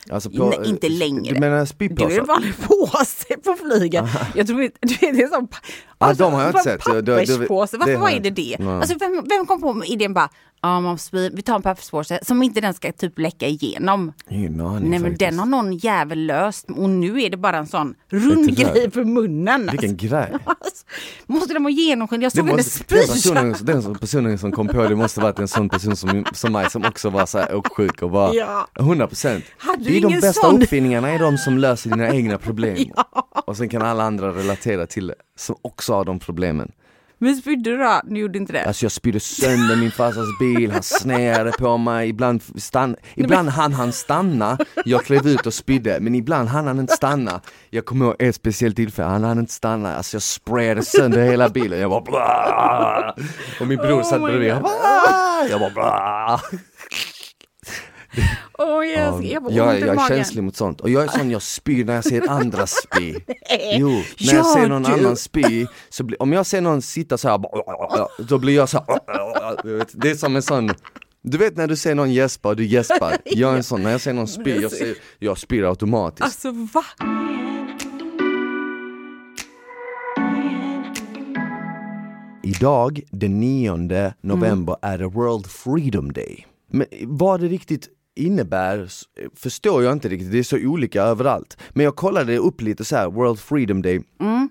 Alltså på- Nej, inte längre. Du menar Det är spypåsar? en vanlig påse på flyget. <laughs> Jag tror inte, du vet, det är som Ja, de har jag inte sett. Papperspåse, varför vad är det det? Alltså, vem, vem kom på idén bara, ja, man spyr, vi tar en papperspåse som inte den ska typ läcka igenom. Ingen aning Nej men faktiskt. den har någon jävel löst och nu är det bara en sån rund grej för munnen. Vilken grej. Alltså, <laughs> måste den vara genomskinlig? Jag såg henne spy. Personen, den personen som kom på det måste varit en sån person som, som mig som också var så här åksjuk och var Ja. 100 procent. Hade Det är de bästa sån? uppfinningarna är de som löser dina egna problem. <laughs> Ja. Och sen kan alla andra relatera till det, som också har de problemen. Men spydde du då? Ni gjorde inte det? Alltså jag spydde sönder min farsas bil, han sneade på mig, ibland, stann, ibland hann han stanna, jag klev ut och spydde, men ibland hann han inte stanna. Jag kommer ihåg ett speciellt tillfälle, han hann inte stanna, alltså jag sprayade sönder hela bilen, jag bara bla. Och min bror Oh satt bredvid, "Ah!" jag bara bla. Åh, jag, Ja, jag, jag, jag är känslig mot sånt och jag är sån, jag spyr när jag ser andra spy. <laughs> Jo, när jag ser någon du? annan spy, så blir, om jag ser någon sitta så här, då blir jag så här, det är som en sån du vet när du ser någon gäspa och du gäspar, <laughs> jag är en sån, när jag ser någon spy, jag, ser, jag spyr automatiskt. Alltså va? Idag, den 9 november, är det World Freedom Day. Men vad det riktigt innebär förstår jag inte riktigt, det är så olika överallt. Men jag kollade upp lite så här, World Freedom Day,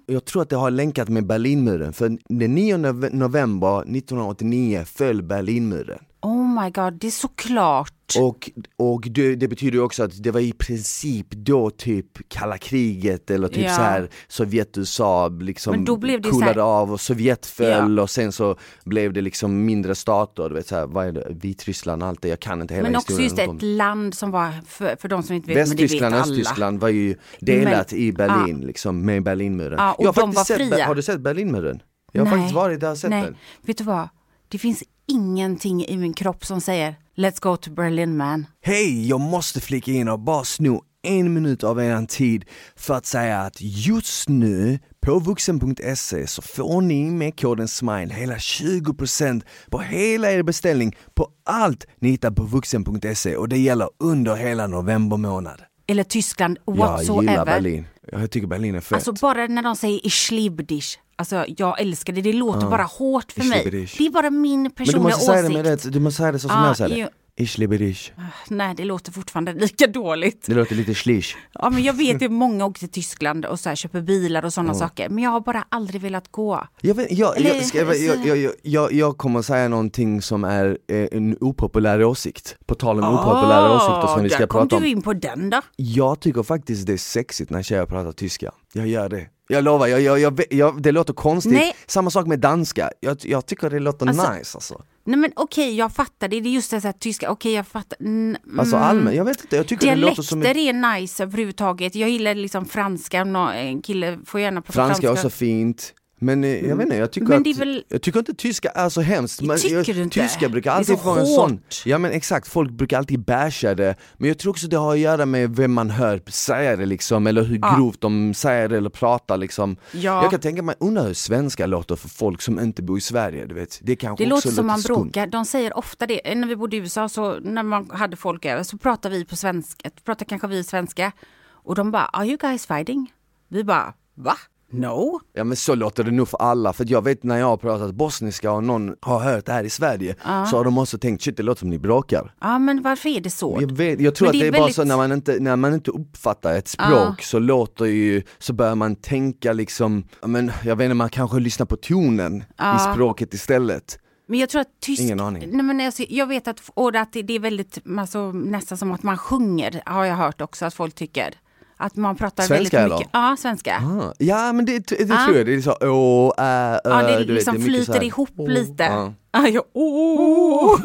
jag tror att det har länkat med Berlinmuren, för den 9 nove- november 1989 föll Berlinmuren. Oh my god, det är såklart. Och, och det, det betyder också att det var i princip då typ kalla kriget eller typ Ja. så här Sovjet-USA liksom Men då blev det coolade här- av och Sovjet föll och sen så blev det liksom mindre stater, du vet så här, vad är det, Vitryssland och allt det, jag kan inte hela Men också historien. just ett land som var, för, för de som inte vet, men det vet Västtyskland alla. Östtyskland var ju delat Men- i Berlin liksom med Berlinmuren. Ja, och jag har de var sett, fria. har du sett Berlinmuren? Jag har Nej. faktiskt varit där och sett Nej, den. vet du vad? Det finns ingenting i min kropp som säger Let's go to Berlin man. Hej, jag måste flika in och bara sno en minut av er tid för att säga att just nu på vuxen.se så får ni med koden SMILE hela 20% på hela er beställning på allt ni hittar på vuxen.se och det gäller under hela november månad. Eller Tyskland, Jag gillar whatsoever. Berlin. Jag tycker Berlin är fett. Alltså bara när de säger ich liebe dich. Alltså jag älskar det, det låter bara hårt för mig. Det är bara min Men du personliga måste säga det åsikt. med du måste säga det så som Ja, jag säger det. Ich liebe dich. Nej, det låter fortfarande lika dåligt. Det låter lite schlisch. Ja, men jag vet att många åker till Tyskland och så här, köper bilar och sådana saker. Men jag har bara aldrig velat gå. Jag, vet, jag, Eller- jag, ska, jag, jag, jag, kommer säga någonting som är eh, en opopulär åsikt. På tal om opopulära åsikter som vi ska Ah, där kom prata du om. in på den då. Jag tycker faktiskt det är sexigt när tjejer pratar tyska. Jag gör det. Jag lovar, jag, jag, jag, jag, det låter konstigt. Nej. Samma sak med danska. Jag, jag tycker det låter Alltså- nice alltså. Nej men okej, jag fattar det. Det är just det här tyska, okej jag fattar. Mm, Alltså mm. allmänt, jag vet inte, jag tycker det låter som... Dialekter är nice överhuvudtaget. Jag gillar liksom franska, en kille får gärna prata Franska franska. är också fint. Men eh, jag vet inte, jag tycker, att, väl- jag tycker inte tyska är så hemskt. Men Tycker jag, du inte? Tyska brukar alltid vara en sån, ja men exakt, folk brukar alltid basha det. Men jag tror också det har att göra med vem man hör säga det liksom, eller hur Ja. grovt de säger det eller pratar liksom. Ja. Jag kan tänka mig, undra hur svenska låter för folk som inte bor i Sverige, du vet. Det kanske Det också låter som man bråkar. De säger ofta det. När vi bodde i USA, så när man hade folk över, så pratade vi på svenska. Pratar kanske vi svenska. Och de bara, are you guys fighting? Vi bara, va? No. Ja men så låter det nog för alla, för jag vet när jag har pratat bosniska och någon har hört det här i Sverige så har de också tänkt shit det låter som ni bråkar. Ja, men varför är det så? Jag, vet, jag tror Men att det är, bara väldigt- så när man, inte, när man inte uppfattar ett språk så låter ju, så börjar man tänka liksom, men jag vet inte, man kanske lyssnar på tonen i språket istället. Men jag tror att tysk... Ingen aning. Nej, men alltså, jag vet att, och att det det är väldigt, alltså, nästan som att man sjunger, har jag hört också att folk tycker. Att man pratar Svenska, väldigt eller? mycket. Ja, svenska. Ah, ja men det, det Ah. tror jag, det är så å, ä, ö, Ja, det vet, liksom är mycket flyter här. ihop lite. Ja. Ja, jag, <laughs> åh.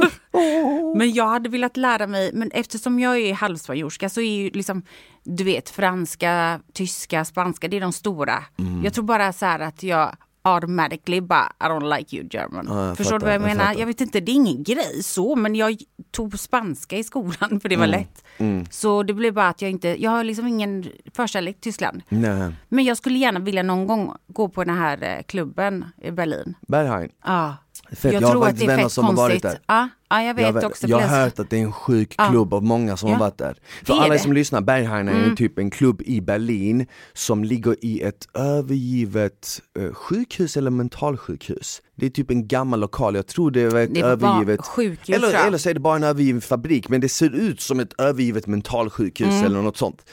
Men jag hade velat lära mig, men eftersom jag är halvspanjorska så är ju liksom, du vet, franska, tyska, spanska, det är de stora. Mm. Jag tror bara så här att jag automatically bara, I don't like you German. Ja, jag Förstår fattar, du vad jag, jag menar? fattar. Jag vet inte, det är ingen grej så, men jag tog spanska i skolan <laughs> för det var Mm. lätt. Så det blev bara att jag inte, jag har liksom ingen förkärlek till Tyskland. Nej, Men jag skulle gärna vilja någon gång gå på den här eh, klubben i Berlin. Berghain. Ja. Fett, Jag, jag har tror att det är vänner fett som har varit konstigt. där. Ja, ja, jag vet jag, vet- också. jag har hört att det är en sjuk klubb av många som Ja. har varit där. För alla det. som lyssnar, Berghain är mm. typ en klubb i Berlin som ligger i ett övergivet eh, sjukhus eller mentalsjukhus. Det är typ en gammal lokal, jag tror det var ett Det övergivet sjukhus, eller, eller så är det bara en övergiven fabrik men det ser ut som ett övergivet mentalsjukhus Mm. eller något sånt.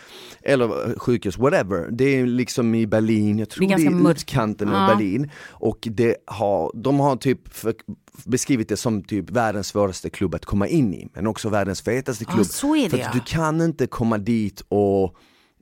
Eller eh, sjukhus, whatever. Det är liksom i Berlin, jag tror Det är det är, utkanten av Ja. Berlin. Och det har, de har typ för, beskrivit det som typ världens svåraste klubb att komma in i, men också världens fetaste Ja, klubb. det, för att ja. du kan inte komma dit och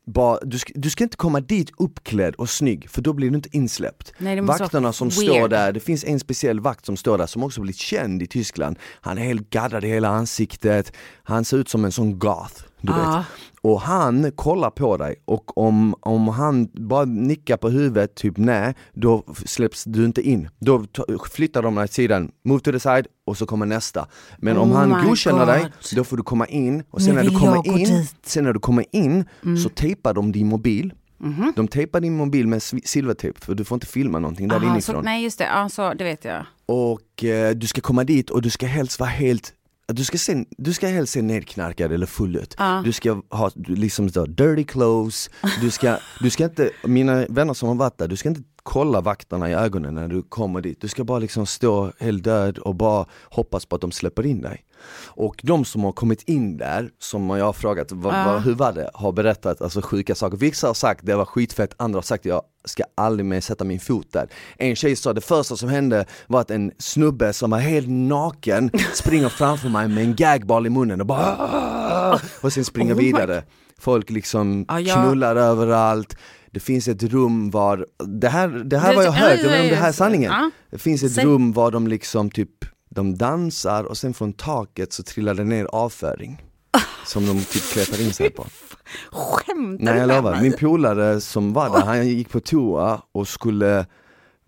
bara, du, ska, du ska inte komma dit uppklädd och snygg för då blir du inte insläppt. Nej, Vakterna som weird. står där, det finns en speciell vakt som står där som också blivit känd i Tyskland. Han är helt gaddad i hela ansiktet, han ser ut som en sån goth du Ja. vet. Och han kollar på dig och om, om han bara nickar på huvudet, typ nej, då släpps du inte in. Då ta- flyttar de dig till sidan, move to the side och så kommer nästa. Men om Oh han godkänner dig, God. då får du komma in och sen när du kommer in. Mm. sen när du kommer in så tejpar de din mobil. Mhm. De tejpar din mobil med silvertejp för du får inte filma någonting där Aha, så, inifrån. nej just det, ja, så, det vet jag. Och eh, du ska komma dit och du ska helst vara helt du ska, se, du ska helst se nedknarkad eller full ut. Ja. Du ska ha liksom så, dirty clothes, du ska, du ska inte, mina vänner som har varit där, du ska inte kolla vakterna i ögonen när du kommer dit. Du ska bara liksom stå helt död och bara hoppas på att de släpper in dig. Och de som har kommit in där, som jag har frågat vad, Ja. vad, hur var det, har berättat alltså sjuka saker. Vissa har sagt det var skitfett, andra har sagt jag ska aldrig mer sätta min fot där. En tjej sa det första som hände var att en snubbe som var helt naken <laughs> springer framför mig med en gagball i munnen och bara "Ah!" och sen springer Oh vidare. Folk liksom Ja, jag- knullar överallt. Det finns ett rum var, det här, det här Det- var jag hört, jag ja, vet inte om det här är ja, sanningen. ja. Det finns ett Säg- rum var de liksom typ, de dansar och sen från taket så trillar det ner avföring. Som de typ kletar in sig på. Skämtar Nej jag lovar, min polare som var där, han gick på toa och skulle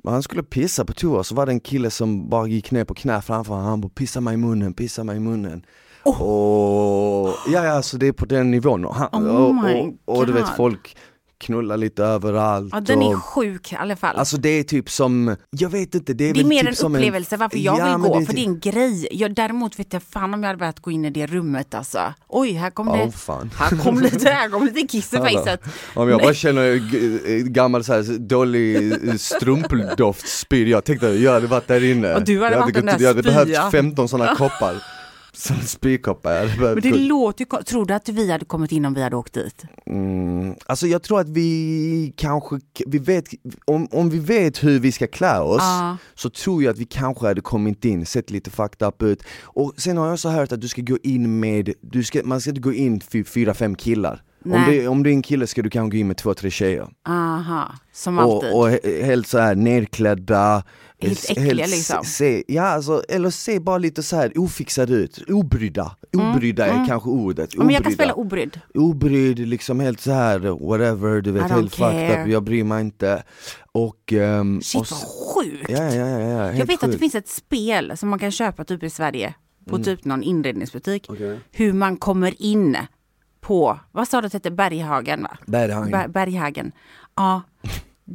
han skulle pissa på toa så var det en kille som bara gick ner på knä framför honom, han bara pissa mig i munnen, pissa mig i munnen. Och ja, ja så det är på den nivån. Och, han, Oh och, och, och du vet folk knullar lite överallt Ja, den är och, sjuk i alla fall. Alltså det är typ som, jag vet inte, det är det är mer typ en upplevelse varför jag Ja, vill gå, det för det är en grej. Jag, däremot vet jag fan om jag hade velat gå in i det rummet alltså. Oj, här kom Åh det, fan. här kom <laughs> lite, här kom lite kiss i facet. Om jag bara känner eh, gammal så här, dålig strumpdoft spyr, jag tänkte jag hade varit där inne. Och du hade jag varit den gått- där Jag hade spya. behövt 15 sådana koppar. Som spykoppar. Men det låter ju, tror du att vi hade kommit in om vi hade åkt dit? Mm, alltså jag tror att vi kanske, vi vet, om, om vi vet hur vi ska klä oss Ja. så tror jag att vi kanske hade kommit in, sett lite fucked up ut. Och sen har jag också hört att du ska gå in med, du ska, man ska inte gå in fy, fyra, fem killar. Om det, om det är en kille ska du kanske gå in med två, tre tjejer. Aha, som alltid. Och, och he- helt så här nerklädda Helt äckliga liksom. Se, ja alltså, eller se bara lite så här ofixade ut, obrydda. Obrydda är kanske ordet. Ja, men jag kan Obrydda. spela obrydd. Obrydd, liksom helt så här whatever, du vet helt fucked care. up, jag bryr mig inte. Och... ehm, Shit och vad sjukt! Ja, ja, ja, ja, jag vet att det sjukt. finns ett spel som man kan köpa typ i Sverige på typ någon inredningsbutik. Okej. Hur man kommer in på, vad sa du att det hette, Berghagen va? Berghagen. Ber- Berghagen. Ja.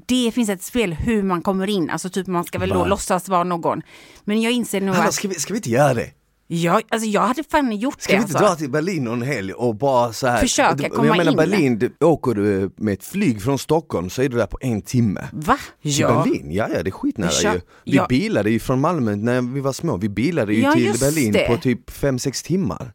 Det finns ett spel hur man kommer in, alltså typ man ska väl då Va? låtsas vara någon. Men jag inser nu Hallå, att, ska, vi, ska vi inte göra det? jag, alltså jag hade fan gjort Ska det vi inte alltså. dra till Berlin någon helg och bara så här Försöka komma Jag menar in. Berlin, du, åker du med ett flyg från Stockholm så är du där på en timme. Va? Till Ja. Berlin? Ja, ja det är skitnära Vi kör- ju. Vi ja. bilade ju från Malmö när vi var små, vi bilade ju Ja, till Berlin det. på typ 5-6 timmar.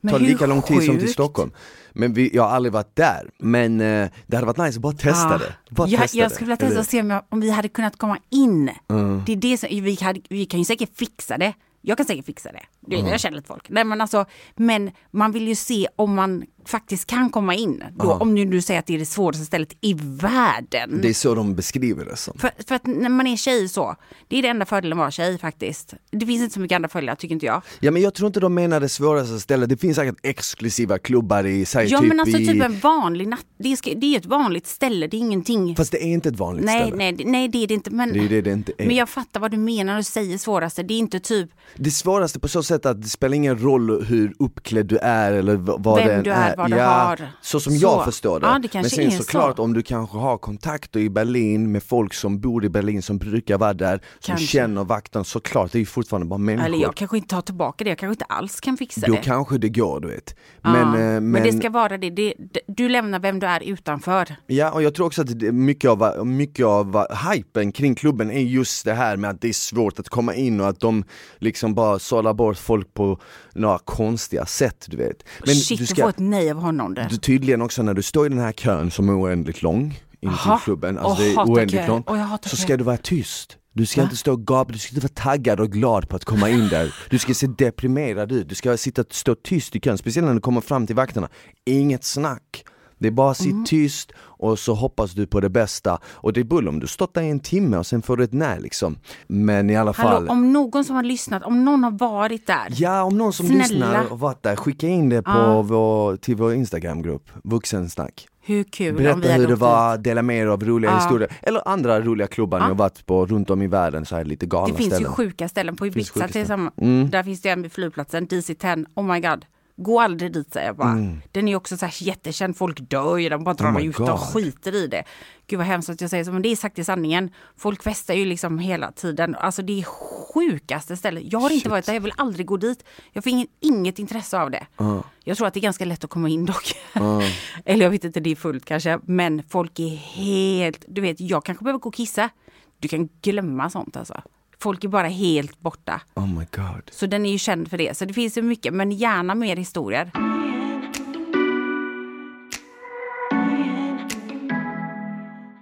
Men tar lika lång tid som till sjukt? Stockholm. Men vi, jag har aldrig varit där, men eh, det hade varit nice att bara testa Ah. det. Bara jag, testa jag skulle vilja testa och se om, jag, om vi hade kunnat komma in. Mm. Det är det som, vi, hade, vi kan ju säkert fixa det. Jag kan säkert fixa det. Det Mm. Jag känner lite folk. Nej, men, alltså, men man vill ju se om man faktiskt kan komma in. Då, Ja. Om nu du säger att det är det svåraste stället i världen. Det är så de beskriver det som. För, för att när man är tjej så, det är det enda fördelen att vara tjej faktiskt. Det finns inte så mycket andra fördelar tycker inte jag. Ja men jag tror inte de menar det svåraste stället, det finns säkert exklusiva klubbar i, säg Ja typ men alltså i... typ en vanlig natt, det är, ska- det är ett vanligt ställe, det är ingenting. Fast det är inte ett vanligt Nej, ställe. nej, det- nej det är det inte. Men, Det är det det inte är. men jag fattar vad du menar när du säger svåraste. Det är inte typ Det svåraste på så sätt att det spelar ingen roll hur uppklädd du är eller vad Vem det du är, vad du har. Så som Så. jag förstår det. Ja, det Men sen är såklart så. om du kanske har kontakter i Berlin med folk som bor i Berlin som brukar vara där, som Kanske. känner vakten, såklart det är ju fortfarande bara människor. Eller jag kanske inte tar tillbaka det, jag kanske inte alls kan fixa Då det. kanske det går du vet. Ja, Men, eh, men, men, det ska vara det. det, du lämnar vem du är utanför. Ja, och jag tror också att mycket av, mycket av hypen kring klubben är just det här med att det är svårt att komma in och att de liksom bara sållar bort folk på några konstiga sätt, du vet. Men Shit, du du ska, får ett nej av honom där. du, tydligen också när du står i den här kön som är oändligt lång in till klubben, alltså det är oändligt långt, hatar så ska du vara tyst. Du ska Va? inte stå och gapa, du ska inte vara taggad och glad på att komma in där. Du ska se deprimerad ut, du ska sitta stå tyst i kön, speciellt när du kommer fram till vakterna. Inget snack. Det är bara sitt Mm. tyst och så hoppas du på det bästa. Och det är bull om du stått där i en timme och sen får du ett nej liksom. Men i alla fall. Hallå, om någon som har lyssnat, om någon har varit där. Ja, om någon som Snälla. lyssnar och varit där, skicka in det på Ja. vår, till vår Instagramgrupp, Vuxensnack. Hur kul om vi Berätta hur det var, dit. dela med er av roliga Ja. historier. Eller andra roliga klubbar ni Ja. har varit på runt om i världen, så här lite galna Det finns ställen. ju sjuka ställen. På Ibiza till ställen. exempel. Mm. Där finns det en vid flygplatsen, DC-10. Oh my god. Gå aldrig dit säger jag bara. Den är också så här jättekänd, folk dör ju, de bara drar Mm. Oh ut och God. skiter i det. Gud vad hemskt att jag säger så, men det är sagt i sanningen. Folk festar ju liksom hela tiden. Alltså det är sjukaste stället. Jag har inte Shit. varit där, jag vill aldrig gå dit. Jag ingen, inget intresse av det. Jag tror att det är ganska lätt att komma in dock. <laughs> Eller jag vet inte, det är fullt kanske. Men folk är helt, du vet, jag kanske behöver gå och kissa. Du kan glömma sånt alltså. Folk är bara helt borta. Oh my god. Så den är ju känd för det. Så det finns ju mycket, men gärna mer historier.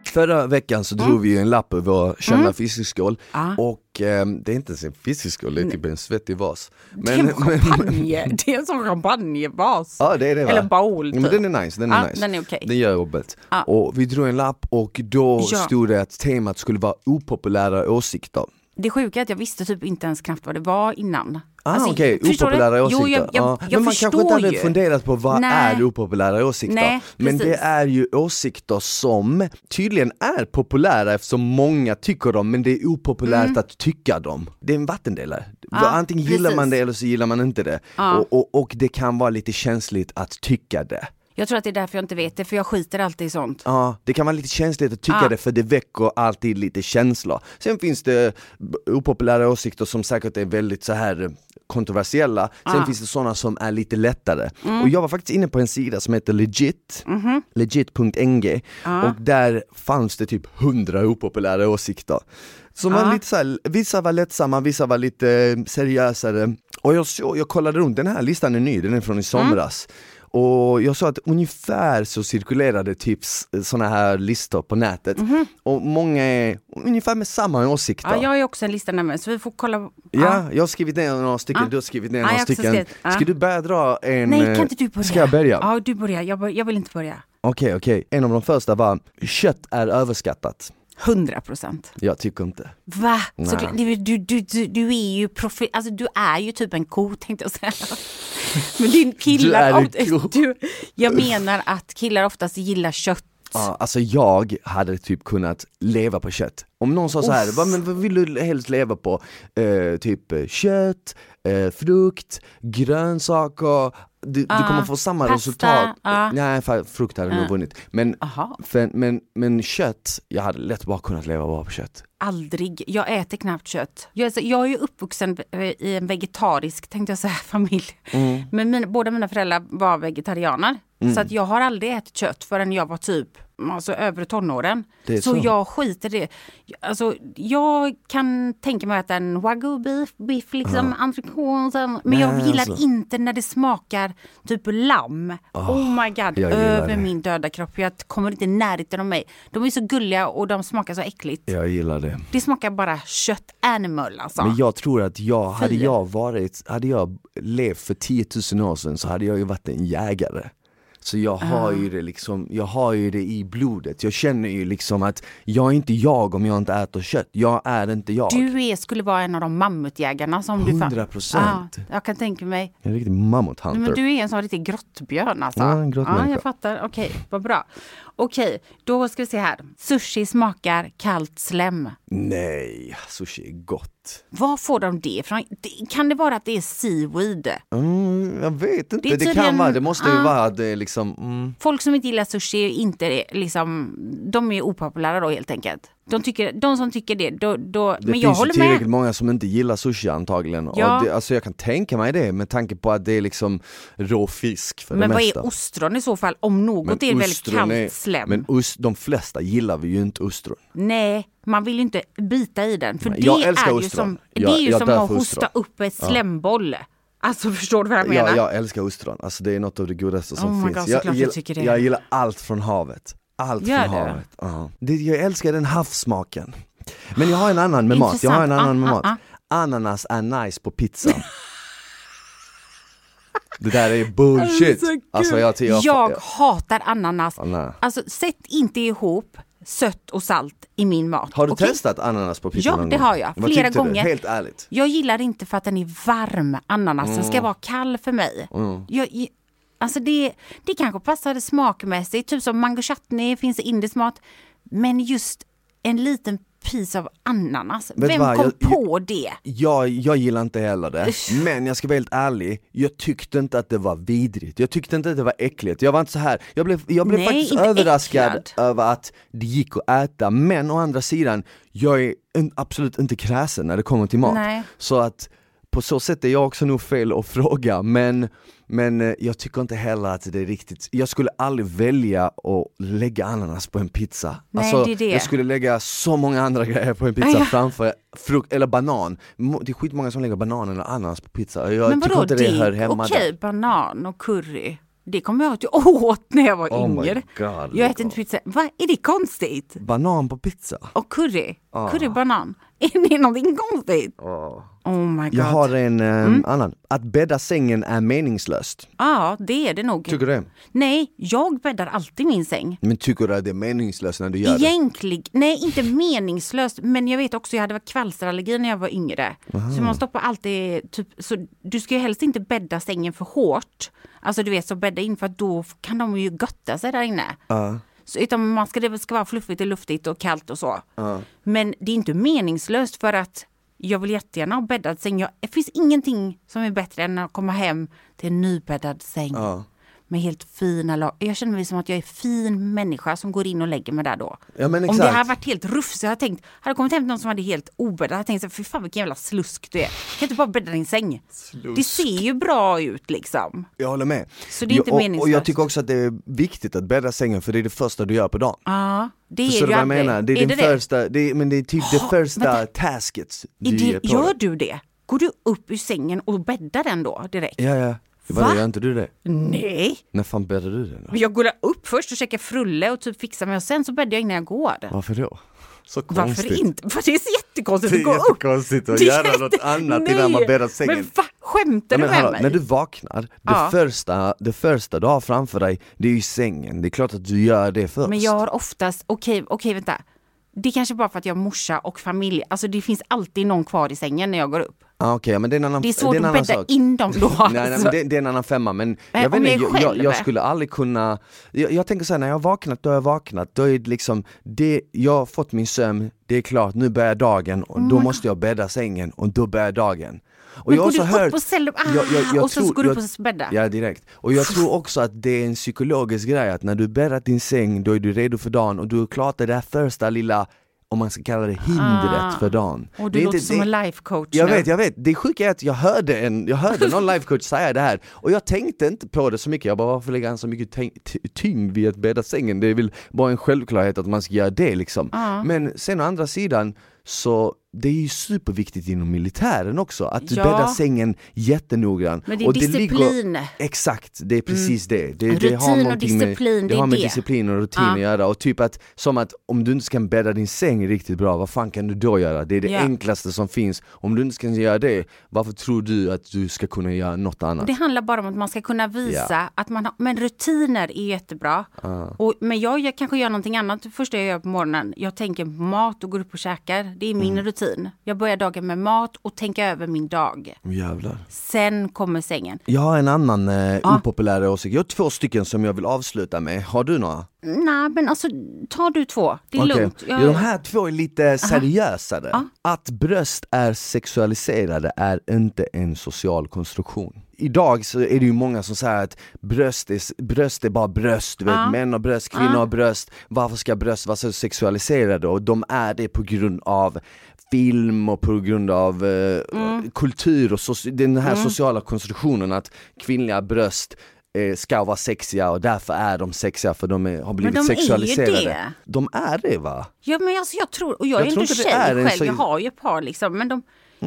Förra veckan så drog vi ju en lapp över vår kända fiskeskål Ja. och ehm, det är inte ens en fiskeskål, det är typ en svettig vas. det är en <laughs> champagne. det är en sån champagnebas. Ja det är det va? Eller bowl, ja, men typ. den är nice, den är Ja, nice. den är okej. Den gör jobbet. Ja. Och vi drog en lapp och då Ja. stod det att temat skulle vara opopulära åsikter. Det sjuka är att jag visste typ inte ens knappt vad det var innan. Ah Alltså, okej, du? opopulära Jo, åsikter. jag, jag, ja. jag Men man kanske inte hade ju. funderat på vad Nej. är opopulära åsikter. Nej, Men det är ju åsikter som tydligen är populära eftersom många tycker dem men det är opopulärt att tycka dem. Det är en vattendelare. Mm. Ja, Antingen gillar man precis. det eller så gillar man inte det. Ja. Och, och, och det kan vara lite känsligt att tycka det. Jag tror att det är därför jag inte vet det, för jag skiter alltid i sånt. Ja, det kan vara lite känsligt att tycka Ja. det för det väcker alltid lite känslor. Sen finns det opopulära åsikter som säkert är väldigt så här kontroversiella. Sen Ja. finns det sådana som är lite lättare. Mm. Och jag var faktiskt inne på en sida som heter legit, Mhm. legit.ng och där fanns det typ 100 opopulära åsikter. Som var lite så här, vissa var lättsamma, vissa var lite seriösare. Och jag, såg, jag kollade runt, den här listan är ny, den är från i somras. Och jag sa att ungefär så cirkulerade tips, sådana här listor på nätet. Och många är ungefär med samma åsikter. Ja, jag har också en lista nämligen, så vi får kolla. Ja, jag har skrivit ner några stycken, Ja. du har skrivit ner Ja, några stycken. skrivit, ja. Ska du börja dra en... Nej, eh, kan inte du börja? Ska jag börja? Ja, du börjar. Jag, bör, jag vill inte börja. Okej, okej. En av de första var, kött är överskattat. 100 procent. Jag tycker inte. Va? Såklart, du, du, du, du, är ju profi- alltså du är ju typ en ko tänkte jag säga. <laughs> Men din killar, Du är en ko. jag menar att killar oftast gillar kött. Ja, alltså jag hade typ kunnat leva på kött. Om någon sa så här, vad, men vad vill du helst leva på? Eh, typ eh, kött, eh, frukt, grönsaker, du, du Ah, kommer få samma pasta, resultat. ah. Nej, frukt hade nog vunnit. Men, för, men, men kött, jag hade lätt bara kunnat leva bara på kött. Aldrig. Jag äter knappt kött. Jag är, så, jag är ju uppvuxen eh, i en vegetarisk, tänkte jag säga, <laughs> familj. Mm. Men mina, båda mina föräldrar var vegetarianer. Så att jag har aldrig ätit kött förrän jag var typ alltså, övre tonåren. Så, så. jag skiter i det. Alltså, jag kan tänka mig att en wagyu beef, beef liksom, entrecote. Men jag gillar alltså. inte när det smakar typ lamm. oh my god, över det. min döda kropp. Jag kommer inte i närheten av mig. De är så gulliga och de smakar så äckligt. Jag gillar det. Det smakar bara kött animal alltså. Men jag tror att jag, hade jag varit, hade jag levt för 10 000 år sedan så hade jag ju varit en jägare. Så jag har ju det liksom, jag har ju det i blodet. Jag känner ju liksom att jag är inte jag om jag inte äter kött. Jag är inte jag. Du är, skulle vara en av de mammutjägarna som du... fan- 100%. Ja, jag kan tänka mig. Jag är en riktig mammuthunter. Men du är en sån riktig grottbjörn alltså. Ja, en grottmänniska. ja, jag fattar. Okej, vad bra. Okej, då ska vi se här. Sushi smakar kallt slem. Nej, sushi är gott. Var får de det ifrån? Kan det vara att det är seaweed? Mm, jag vet inte, Det det, kan vara, det måste ju ah. vara det liksom, mm. Folk som inte gillar sushi inte liksom, de är opopulära då helt enkelt. De, tycker, de som tycker det, då, då Det men jag finns ju håller tillräckligt med. många som inte gillar sushi antagligen. Ja. Och det, alltså jag kan tänka mig det med tanke på att det är liksom rå fisk för Men det vad mesta. är ostron i så fall? Om något är det väldigt kallt är- slem. Men ost, de flesta gillar vi ju inte ostron. Nej, man vill ju inte bita i den. För Nej, det jag är ju ostron. som, Jag- det är ju jag som att hosta upp ett slemboll. Alltså <laughs> förstår du vad jag menar? Jag, jag älskar ostron, alltså det är något av det godaste som Oh finns. God, jag, du gillar, det. jag gillar allt från havet. Allt Gör från du? havet. Ja. Det, jag älskar den havssmaken. Men jag har en annan med mat. Jag har en annan med Ah, mat. ah, Ananas är nice på pizza. Det där är bullshit. Alltså jag, jag, jag hatar ananas. Alltså sätt inte ihop sött och salt i min mat. Har du okej? testat ananas på pizza Ja, någon det har jag. Flera gånger. Du? Helt ärligt. Jag gillar inte för att den är varm, ananasen Mm. ska vara kall för mig. Jag, i- alltså det, det kanske passar smakmässigt, typ som mango chutney finns i indisk mat. Men just en liten piece av ananas, Vet vem vad, kom jag- på det? Jag, jag gillar inte heller det, men jag ska vara helt ärlig, jag tyckte inte att det var vidrigt, jag tyckte inte att det var äckligt, jag var inte så här. jag blev, jag blev Nej, faktiskt överraskad äcklad. över att det gick att äta, men å andra sidan, jag är absolut inte kräsen när det kommer till mat. Nej. Så att på så sätt är jag också nog fel att <laughs> fråga, men, men eh, jag tycker inte heller att det är riktigt, jag skulle aldrig välja att lägga ananas på en pizza. Nej, alltså, det är det. Jag skulle lägga så många andra grejer på en pizza Ja. framför frukt, eller banan. Det är skitmånga som lägger banan eller ananas på pizza, jag Men tycker inte det hör det, hemma okej, där. banan och curry. Det kommer jag att jag åt när jag var Oh yngre. God, jag äter inte pizza. Va, är det konstigt? Banan på pizza? Och curry? Ah. Curry banan? Är det någonting konstigt? Oh my god. Jag har en eh, annan, att bädda sängen är meningslöst. Ja, det är det nog. Tycker du det? Nej, jag bäddar alltid min säng. Men tycker du att det är meningslöst när du gör det? Egentligen, nej inte meningslöst, men jag vet också jag hade kvalsterallergi när jag var yngre. Så man stoppar alltid, typ, så du ska ju helst inte bädda sängen för hårt. Alltså du vet, så bädda in för att då kan de ju götta sig där inne. Ja. Så, utan man ska, det ska vara fluffigt och luftigt och kallt och så. Men det är inte meningslöst för att jag vill jättegärna ha bäddad säng. Jag, det finns ingenting som är bättre än att komma hem till en nybäddad säng. Ja. Med helt fina lag. Jag känner mig som att jag är fin människa som går in och lägger mig där då. Ja, men Om det hade varit helt så jag hade tänkt, hade kommit hem någon som hade helt obäddad, hade jag tänkt så fy fan vilken jävla slusk du är. Kan inte bara bädda din säng? Det ser ju bra ut liksom. Jag håller med. Så det är inte och, och meningslöst. jag tycker också att det är viktigt att bädda sängen för det är det första du gör på dagen. Ja, det är Förstår du vad jag menar? Det är, är det det? första, det är, men det är typ det Ha, första vänta. tasket Är du det, på gör du det? Går du upp ur sängen och bäddar den då direkt? Ja ja, Vadå, Va? gör inte du det? Nej, När fan bäddar du den då? jag går upp först och käkar frulle och typ fixar mig och sen så bäddar jag innan jag går. Varför då? Så konstigt. Varför inte? För det är så jättekonstigt att gå är upp. jättekonstigt att Det är göra jätte- något annat innan man bäddar sängen. Men va? Skämtar Ja, du med hallå, mig? när du vaknar, det, Ja. första, det första du har framför dig, det är ju sängen. Det är klart att du gör det först. Men jag har oftast, okej, okej vänta. Det är kanske bara för att jag har morsa och familj. Alltså det finns alltid någon kvar i sängen när jag går upp. Ah, Okej, men det är en annan Det är svårt det är en att bädda in dem då. <laughs> Nej, nej alltså. men det, det är en annan femma men Men jag, vet inte, jag jag, jag, skulle aldrig kunna, jag, jag tänker såhär när jag har vaknat, då har jag vaknat, då är det liksom, det, jag har fått min sömn, det är klart, nu börjar dagen och då måste jag bädda sängen och då börjar dagen. Och Men jag går du också upp hört, och ställer ah, jag- jag- jag och så tror- går du och bäddar? Ja direkt, och jag tror <laughs> också att det är en psykologisk grej att när du bäddat din säng då är du redo för dagen och du har klarat det där första lilla, om man ska kalla det hindret Ah. för dagen. Och Det du är låter inte- som det- en life coach jag nu. vet, jag vet. Det sjuka är att jag hörde, en, jag hörde någon lifecoach säga det här och jag tänkte inte på det så mycket, jag bara varför lägger han så mycket tyngd vid att bädda sängen? Det är väl bara en självklarhet att man ska göra det liksom. Men sen å andra sidan så det är ju superviktigt inom militären också, att du Ja. bäddar sängen jättenoggrann. Men det är Och disciplin. exakt, det är precis det. det, det Rutin har och disciplin, med, det det har med det. disciplin och rutin Ja. att göra. Och typ att, som att om du inte kan bädda din säng riktigt bra, vad fan kan du då göra? Det är det Ja. enklaste som finns. Om du inte kan göra det, varför tror du att du ska kunna göra något annat? Det handlar bara om att man ska kunna visa att man har, men rutiner är jättebra. Och, men jag, jag kanske gör någonting annat det första jag gör på morgonen. Jag tänker mat och går upp och käkar. Det är min Mm. rutin. Jag börjar dagen med mat och tänker över min dag. Jävlar. Sen kommer sängen. Jag har en annan eh, opopulär åsikt, jag har två stycken som jag vill avsluta med. Har du några? Nej men alltså ta du två. Det är Okej. lugnt. Ja, de här två är lite seriösare. Ja. Att bröst är sexualiserade är inte en social konstruktion. Idag så är det ju många som säger att bröst är, bröst är bara bröst, du vet, Ja. män har bröst, kvinnor har bröst, varför ska bröst vara så sexualiserade? Och de är det på grund av film och på grund av eh, Mm. kultur och so- den här sociala konstruktionen att kvinnliga bröst eh, ska vara sexiga och därför är de sexiga för de är, har blivit de är ju sexualiserade. det. De är det va? Ja men alltså jag tror, och jag, Jag är inte tjej själv, så- jag har ju ett par liksom. Men de,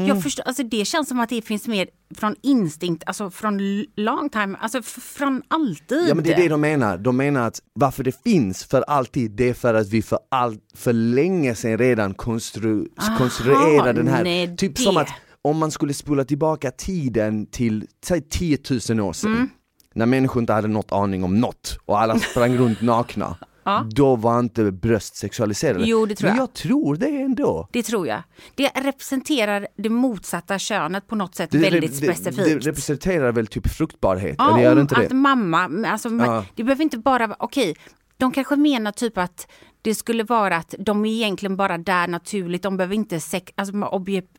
jag förstår, alltså det känns som att det finns mer från instinkt, alltså från long time, alltså från alltid. Ja men det är det de menar, de menar att varför det finns för alltid, det är för att vi för, all, för länge sedan redan konstru, Aha, konstruerade den här, nej, typ det. som att om man skulle spola tillbaka tiden till, säg 10 000 år sedan, Mm. när människor inte hade något aning om något och alla sprang runt nakna, <laughs> Ja. då var inte bröst sexualiserade. Jo, det tror Men jag. jag tror det ändå. Det tror jag. Det representerar det motsatta könet på något sätt Det, väldigt det, specifikt. det representerar väl typ fruktbarhet, Ja, eller gör det inte det? att mamma, alltså, Ja. det behöver inte bara vara, okej, de kanske menar typ att det skulle vara att de är egentligen bara där naturligt, de behöver inte sex, alltså objekt,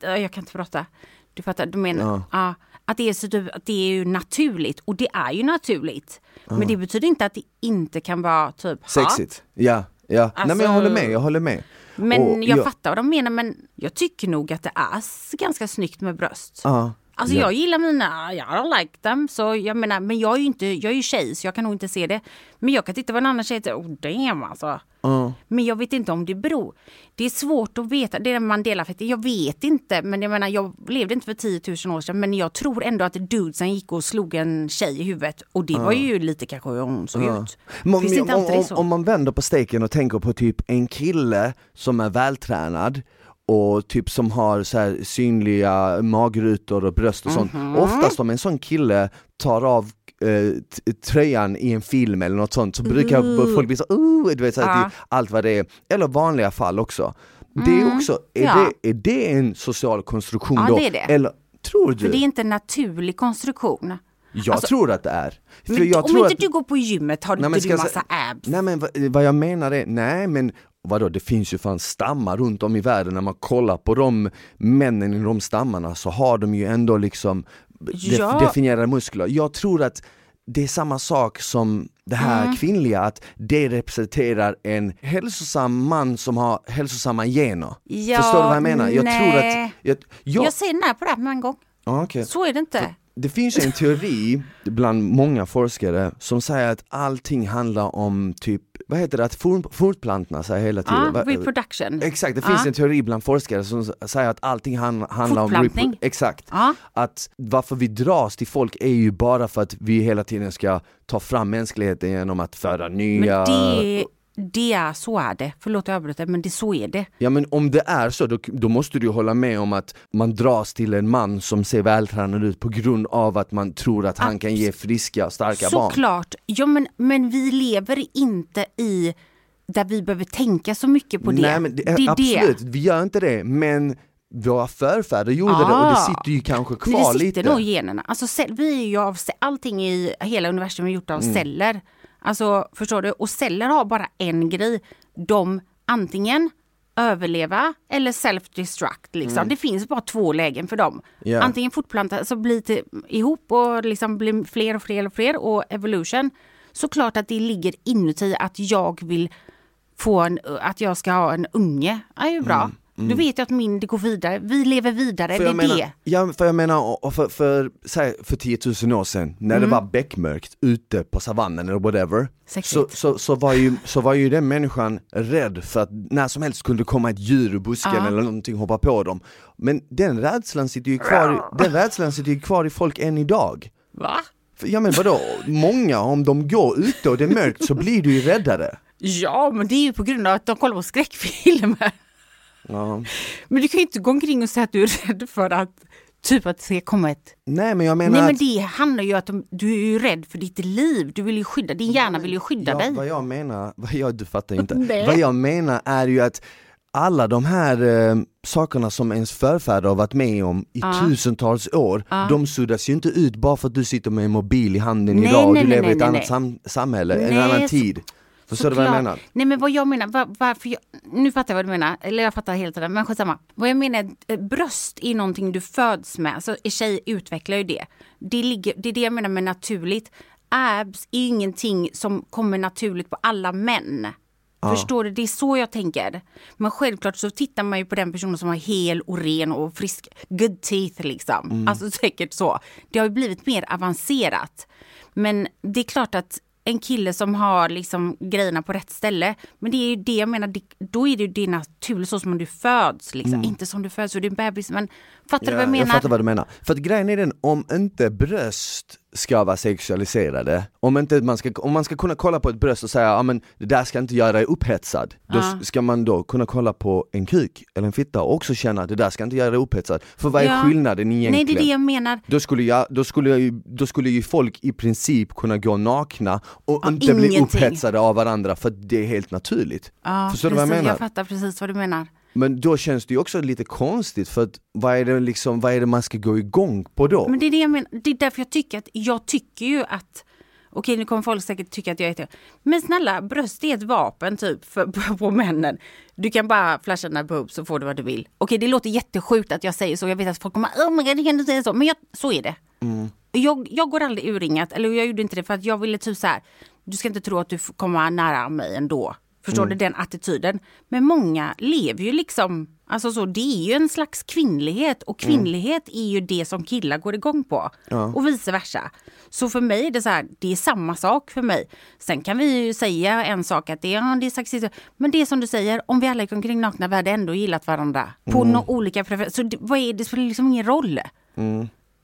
jag kan inte prata. Du fattar, du menar, Ja. ja. Att det är så typ, att det är ju naturligt och det är ju naturligt. Men det betyder inte att det inte kan vara typ hat. Sexigt, ja. ja. Nej men jag Alltså- håller med, jag håller med. Men Och jag, fattar vad de menar men jag tycker nog att det är ganska snyggt med bröst. Ja. Alltså ja. jag gillar mina, jag don't like them. Så jag menar, men jag är ju inte, jag är ju tjej så jag kan nog inte se det. Men jag kan titta på en annan tjej och säga, oh damn alltså. Ja. Men jag vet inte om det beror. Det är svårt att veta, det är Mandela-effekten. Jag vet inte, men jag menar jag levde inte för 10 000 år sedan. Men jag tror ändå att dudesen gick och slog en tjej i huvudet. Och det var ju lite kanske hur hon såg ut. Men om, om, om, om man vänder på steken och tänker på typ en kille som är vältränad och typ som har så synliga magrutor och bröst och sånt. Mhm. Oftast om en sån kille tar av eh, tröjan i en film eller något sånt så brukar folk bli så uh, du vet, så här, Ja. allt vad det är, eller vanliga fall också. Det är också, är, Mm. Ja. det, är det en social konstruktion Ja, då? det är det. Eller tror du? För det är inte en naturlig konstruktion. Jag alltså- tror att det är. För Men jag om tror inte att... du går på gymmet har Nej, inte du massa abs. Nej men vad, vad jag menar är, nej men vadå det finns ju fan stammar runt om i världen när man kollar på de männen i de stammarna så har de ju ändå liksom def, Ja. definierade muskler. Jag tror att det är samma sak som det här Mm. kvinnliga, att det representerar en hälsosam man som har hälsosamma gener. Ja, Förstår du vad jag menar? Jag tror att... Jag, jag, Jag säger nej på det här med en gång. ja, okej. Så är det inte. Det finns en teori bland många forskare som säger att allting handlar om typ, vad heter det, att for- fortplantna sig hela tiden. Ja, Va- reproduction. Exakt, det Ja. finns en teori bland forskare som säger att allting han, handlar om Exakt. Ja. Att varför vi dras till folk är ju bara för att vi hela tiden ska ta fram mänskligheten genom att föda nya... Det, är, så är det. Förlåt jag avbryter, men det, så är det. Ja men om det är så, då, då måste du hålla med om att man dras till en man som ser vältränad ut på grund av att man tror att han kan ge friska, starka barn. Såklart. Ja, men, men vi lever inte i där vi behöver tänka så mycket på det. Nej men det, det är absolut, det. vi gör inte det, men våra förfäder gjorde det och det Ah. sitter ju kanske kvar det sitter lite. nog i generna. Alltså, vi är ju av, allting i hela universum är gjort av Mm. celler. Alltså förstår du? Och celler har bara en grej. De antingen överleva eller self-destruct. Liksom. Det finns bara två lägen för dem. Mm. Ja. Antingen fortplanta, alltså bli till, ihop och liksom bli fler och fler och fler och evolution. Såklart att det ligger inuti att jag vill få en, att jag ska ha en unge. är ju bra. Du vet ju att min, det går vidare. Vi lever vidare, Mm, För det jag, är menar, det. ja, för jag menar, för, för, säg, för 10 000 år sedan, när Mm. det var beckmörkt ute på savannen eller whatever, så, så, så, var ju, så var ju den människan rädd för att när som helst kunde komma ett djur ur busken Ja. eller någonting och hoppa på dem. Men den rädslan sitter ju kvar, i- den rädslan sitter ju kvar i folk än idag. Va? För, ja men vadå, många om de går ute och det är mörkt så blir du ju räddare. Ja, men det är ju på grund av att de kollar på skräckfilmer. Ja. Men du kan ju inte gå omkring och säga att du är rädd för att typ att det ska komma ett... Nej men jag menar Nej men det handlar ju om att du är ju rädd för ditt liv. Du vill ju skydda, din hjärna vill ju skydda ja, dig. vad jag menar, vad jag, du fattar inte, <laughs> vad jag menar är ju att alla de här eh, sakerna som ens förfäder har varit med om i Ja. tusentals år, de suddas ju inte ut bara för att du sitter med en mobil i handen Nej, idag och nej, du nej, lever i ett annat sam- samhälle, en annan tid. Förstår du vad jag menar? Nej men vad jag menar, var, varför jag, nu fattar jag vad du menar, eller jag fattar helt det men skitsamma. Vad jag menar, eh, bröst är någonting du föds med, alltså tjej utvecklar ju det. Det, ligger, det är det jag menar med naturligt. Abs är ingenting som kommer naturligt på alla män. Förstår du? Det är så jag tänker. Men självklart så tittar man ju på den personen som har hel och ren och frisk, good teeth liksom. Alltså säkert så. Det har ju blivit mer avancerat. Men det är klart att en kille som har liksom grejerna på rätt ställe. Men det är ju det jag menar, det, då är det ju det naturligt så som du föds. Liksom. Inte som du föds, är en bebis. Men fattar du vad jag menar? Jag fattar vad du menar. För att grejen är den, om inte bröst ska vara sexualiserade, om, inte man ska, om man ska kunna kolla på ett bröst och säga ja men det där ska inte göra dig upphetsad, då Ja. ska man då kunna kolla på en kuk eller en fitta och också känna att det där ska inte göra dig upphetsad. För vad är Ja. skillnaden egentligen? Nej det är det jag menar. Då skulle, jag, då, skulle jag då skulle ju folk i princip kunna gå nakna och Ja, inte bli ingenting. upphetsade av varandra för det är helt naturligt. Ja, Förstår du vad jag precis, menar? Jag fattar precis vad du menar. Men då känns det ju också lite konstigt för att vad är det, liksom, vad är det man ska gå igång på då? Men det är det jag menar. Det är därför jag tycker att, jag tycker ju att Okej nu kommer folk säkert tycka att jag är. Men snälla bröst är ett vapen typ för, på, <laughs> på männen. Du kan bara flasha dina boobs så får du vad du vill. Okej det låter jättesjukt att jag säger så. Jag vet att folk kommer oh my god, kan du säga så? Men jag, så är det. Jag, jag går aldrig urringat, eller jag gjorde inte det för att jag ville typ så här. Du ska inte tro att du komma nära mig ändå. Förstår du den attityden? Men många lever ju liksom, alltså så, det är ju en slags kvinnlighet och kvinnlighet är ju det som killar går igång på. Och vice versa. Så för mig är det så här, det är samma sak för mig. Sen kan vi ju säga en sak att det, ja, det är sexistiskt. Men det som du säger, om vi alla gick omkring nakna, vi hade ändå gillat varandra. På mm. olika preferenser. Så det, vad är, det spelar liksom ingen roll.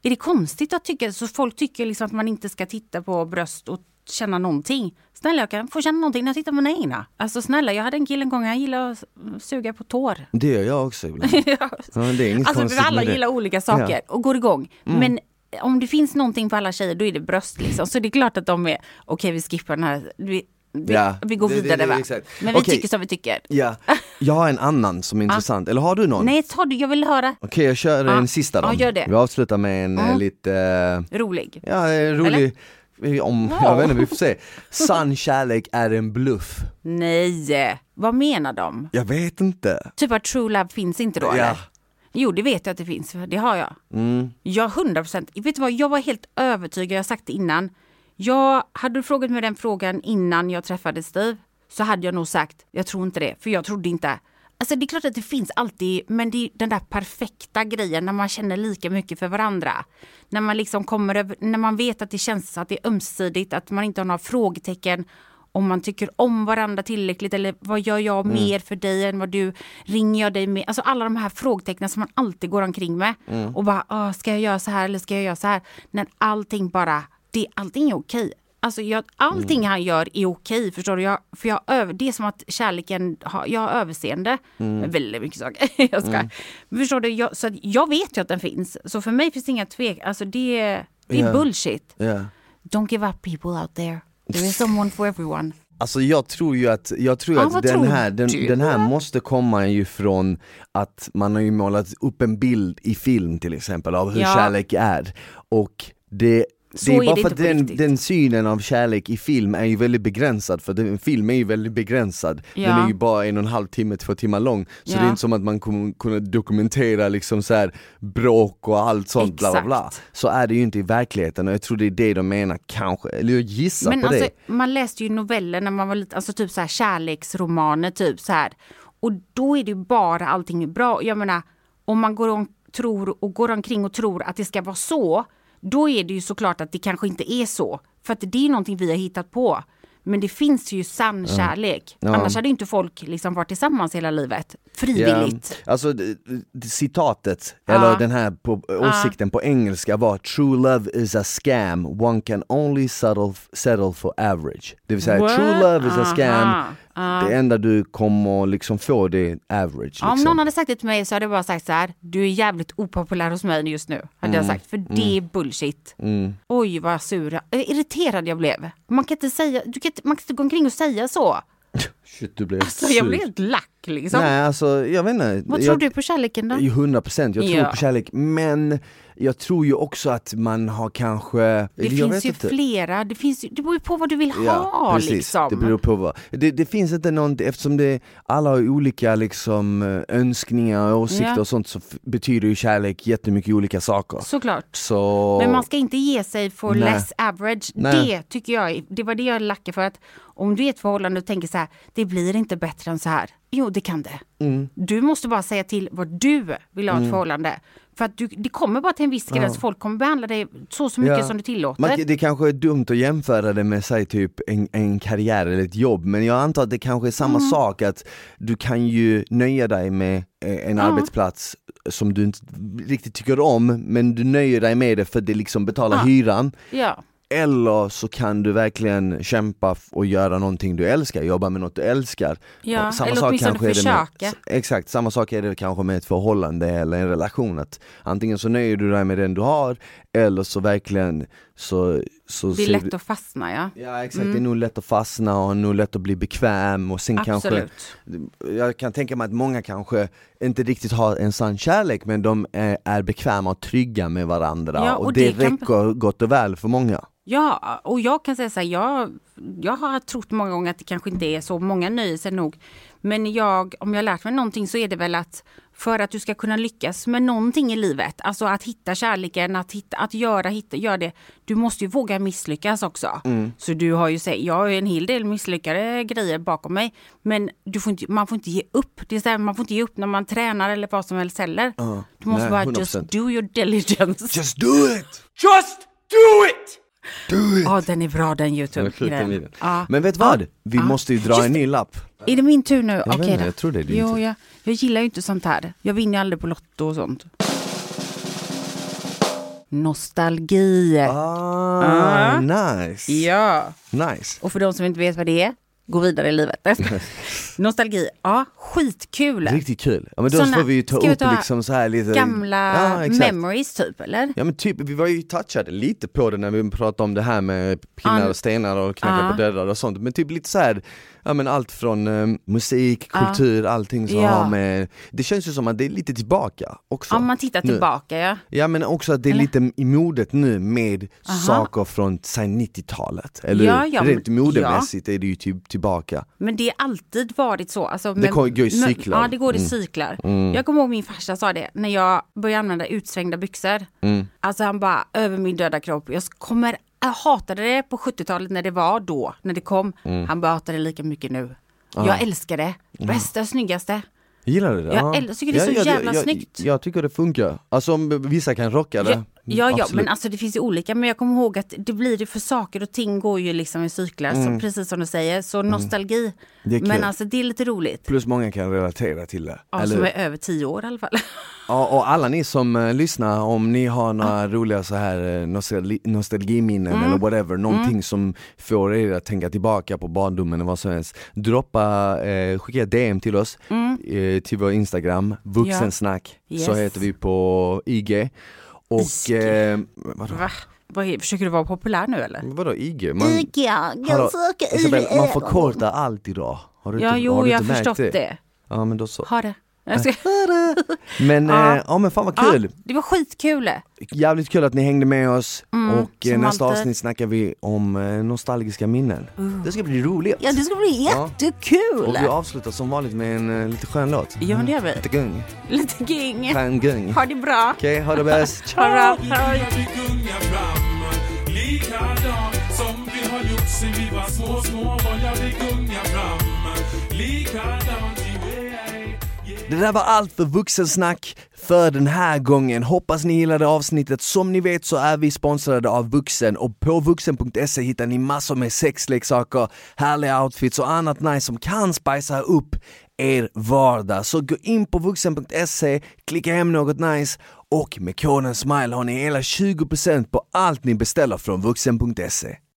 Är det konstigt att tycka, så folk tycker liksom att man inte ska titta på bröst och känna någonting. Snälla jag kan få känna någonting när jag tittar på mina egna. Alltså snälla jag hade en kille en gång, han gillade att suga på tår. Det gör jag också ibland. <laughs> Ja. Ja, det är inget alltså för alla det. gillar olika saker och går igång. Men om det finns någonting på alla tjejer då är det bröst liksom. Så det är klart att de är, okej vi skippar den här, vi, vi, Ja, vi går det- det- vidare det- va. Men vi Okej. tycker som vi tycker. Ja, <laughs> jag har en annan som är intressant, eller har du någon? Nej ta du, jag vill höra. Okej jag kör Ja. en sista då. Ja, gör det. Vi avslutar med en Mm. lite, eh, Rolig. ja eh, rolig, om, Wow. jag vet inte, vi får se. Sann kärlek är en bluff. Nej, vad menar de? Jag vet inte. Typ att true love finns inte då Ja. eller? Jo det vet jag att det finns, det har jag. Mm. Jag 100 procent, vet du vad, jag var helt övertygad, jag har sagt det innan. Jag, hade du frågat mig den frågan innan jag träffade Steve så hade jag nog sagt, jag tror inte det, för jag trodde inte. Alltså det är klart att det finns alltid, men det är den där perfekta grejen när man känner lika mycket för varandra. När man liksom kommer över, när man vet att det känns att det är ömsesidigt, att man inte har några frågetecken om man tycker om varandra tillräckligt eller vad gör jag mer för dig än vad du, ringer jag dig med? Alltså alla de här frågetecknen som man alltid går omkring med. Och bara, "Åh, ska jag göra så här eller ska jag göra så här? När allting bara, det, allting är okej. Alltså jag, allting han gör är okej, förstår du? Jag, för jag, över, det är som att kärleken, har, jag har överseende med väldigt mycket saker. <laughs> jag ska. Men förstår du, jag, så jag vet ju att den finns. Så för mig finns det inga tvek, alltså det, det är Ja. bullshit. Ja. Don't give up people out there. There is someone for everyone. Alltså jag tror ju att, jag tror Ja, att den, tror här, den, den här måste komma ju från att man har ju målat upp en bild i film till exempel av hur Ja. kärlek är. Och det, Så det är är bara det för att den, den synen av kärlek i film är ju väldigt begränsad, för den, film är ju väldigt begränsad. Den Ja. är ju bara en och en halv timme, två timmar lång. Så Ja. det är inte som att man kommer kunna dokumentera liksom så här bråk och allt sånt bla bla bla. Exakt. Så är det ju inte i verkligheten och jag tror det är det de menar kanske, eller jag gissar Men på alltså, det. man läste ju noveller när man var lite, alltså typ så här kärleksromaner typ så här. Och då är det ju bara allting bra. Jag menar, om man går, om, tror, och går omkring och tror att det ska vara så, då är det ju såklart att det kanske inte är så. För att det är någonting vi har hittat på. Men det finns ju sann kärlek. Ja. Annars hade inte folk liksom varit tillsammans hela livet. Frivilligt. Ja, alltså citatet, Ja. eller den här på, åsikten på engelska var True love is a scam, one can only settle, settle for average. Det vill säga What? true love is a scam, Aha. det enda du kommer liksom få det är average. Ja, Om Liksom. någon hade sagt det till mig så hade jag bara sagt så här. Du är jävligt opopulär hos mig just nu. Hade jag sagt. För det är bullshit. Mm. Oj vad sur eh, irriterad jag blev. Man kan inte säga, du kan inte, man kan inte gå omkring och säga så. <laughs> Shit, du blev Så sur. jag blev helt lack liksom. Nej alltså jag vet inte. Vad jag, tror du på kärleken då? 100 procent, jag tror Ja. på kärlek men jag tror ju också att man har kanske Det finns ju inte. flera, det, finns, det beror ju på vad du vill ha precis. liksom. Det beror på vad. Det, det finns inte någon, eftersom det, alla har olika liksom eh, önskningar och åsikter Ja. och sånt så betyder ju kärlek jättemycket olika saker. Såklart. Så... Men man ska inte ge sig för Nej. less average. Nej. Det tycker jag, det var det jag lackade för att om du är i ett förhållande och tänker så här, det blir inte bättre än så här. Jo, det kan det. Mm. Du måste bara säga till vad du vill ha ett förhållande. För att du, det kommer bara till en viss gräns, folk kommer behandla dig så, så mycket Ja. som du tillåter. Man, det kanske är dumt att jämföra det med säg typ en, en karriär eller ett jobb men jag antar att det kanske är samma Mm. sak att du kan ju nöja dig med eh, en arbetsplats som du inte riktigt tycker om men du nöjer dig med det för det liksom betalar Ja. hyran Ja, eller så kan du verkligen kämpa och göra någonting du älskar, jobba med något du älskar. ja. Samma eller sak kanske är det med, Exakt, samma sak är det kanske med ett förhållande eller en relation. Att antingen så nöjer du dig med den du har eller så verkligen så, så Det är lätt att fastna ja. Ja exakt, det är nog lätt att fastna och nog lätt att bli bekväm och sen kanske Absolut. Jag kan tänka mig att många kanske inte riktigt har en sann kärlek men de är, är bekväma och trygga med varandra Ja, och, och det, det kan- räcker gott och väl för många. Ja, och jag kan säga så här, jag, jag har trott många gånger att det kanske inte är så, många nöjer sig nog. Men jag, om jag har lärt mig någonting så är det väl att för att du ska kunna lyckas med någonting i livet, alltså att hitta kärleken, att, hitta, att göra, hitta, göra det, du måste ju våga misslyckas också. Så du har ju, jag har ju en hel del misslyckade grejer bakom mig, men du får inte, man får inte ge upp. Det är så här, man får inte ge upp när man tränar eller vad som helst heller. Du måste nej, bara 100%. just do your diligence. Just do it! Just do it! Ja, den är bra den Youtube-grejen. Ja. Men vet vad? Vi Ja. måste ju dra Just en ny lapp. Är det min tur nu? vet Okej då. jag tror det är din jo, tur. Jag, jag gillar ju inte sånt här. Jag vinner ju aldrig på Lotto och sånt. Nostalgi. Ah, nice. Ja. Nice. Och för de som inte vet vad det är, gå vidare i livet. <laughs> Nostalgi. Ja, skitkul. Riktigt kul. Ja men då Såna- får vi ju ta upp ta liksom så här lite Gamla ja, memories typ, eller? Ja men typ, vi var ju touchade lite på det när vi pratade om det här med pinnar och stenar och knacka på dörrar och sånt. Men typ lite så här, ja men allt från eh, musik, kultur, allting som Ja. har med, det känns ju som att det är lite tillbaka också. Om man tittar tillbaka, ja. Ja men också att det är Eller? lite i modet nu med Aha. saker från säg 90-talet, eller Ja, ja, Rent men- modemässigt är det ju typ tillbaka. Men det har alltid varit så. Alltså, Det går- går i men- cyklar. Ja, det går i Mm. cyklar. Jag kommer ihåg min farsa sa det när jag började använda utsvängda byxor. Mm. Alltså han bara, över min döda kropp. Jag kommer, jag hatade det på 70-talet när det var då, när det kom. Mm. Han bara hatar det lika mycket nu. Jag älskar det. Bästa, snyggaste. Gillar du det? Jag äl- tycker det är så jävla jag, snyggt. Jag, jag tycker det funkar. Alltså om vissa kan rocka det. Ja, ja, ja, men alltså det finns ju olika. Men jag kommer ihåg att det blir det för saker och ting går ju liksom i cyklar, så, precis som du säger. Så nostalgi. Mm. Är kul. men alltså det är lite roligt. Plus många kan relatera till det. Ja, eller som är över tio år i alla fall. Ja, och alla ni som eh, lyssnar, om ni har några roliga så här eh, nostalgi, nostalgiminnen Mm. eller whatever, någonting som får er att tänka tillbaka på barndomen eller vad som helst. Droppa, eh, skicka DM till oss, till vår Instagram, vuxensnack, så Mm. Yes. heter vi på IG. Och IG. eh, vadå, Va? Vad är, försöker du vara populär nu eller? vadå IG? Man, Ica, hallå, Isabel, man förkortar allt idag. Har du Ja, inte, har jo, du jag har förstått det. Ja men då så. Ha det. <laughs> Men Ja. ja, ja men fan vad kul! Ja, det var skitkul. Jävligt kul att ni hängde med oss och eh, Mm, nästa alltid. avsnitt snackar vi om eh, nostalgiska minnen. Det ska bli roligt! Ja, det ska bli Ja. jättekul. Och vi avslutar som vanligt med en eh, lite skön låt. Ja, men det gör vi. Lite gung. Lite ging. Skön gung. Ha det bra. Okej, ha det bäst! <laughs> Ha det bra. Det där var allt för vuxensnack för den här gången. Hoppas ni gillade avsnittet. Som ni vet så är vi sponsrade av Vuxen och på vuxen.se hittar ni massor med sexleksaker, härliga outfits och annat nice som kan spicea upp er vardag. Så gå in på vuxen.se, klicka hem något nice och med koden SMILE har ni hela 20% på allt ni beställer från vuxen.se.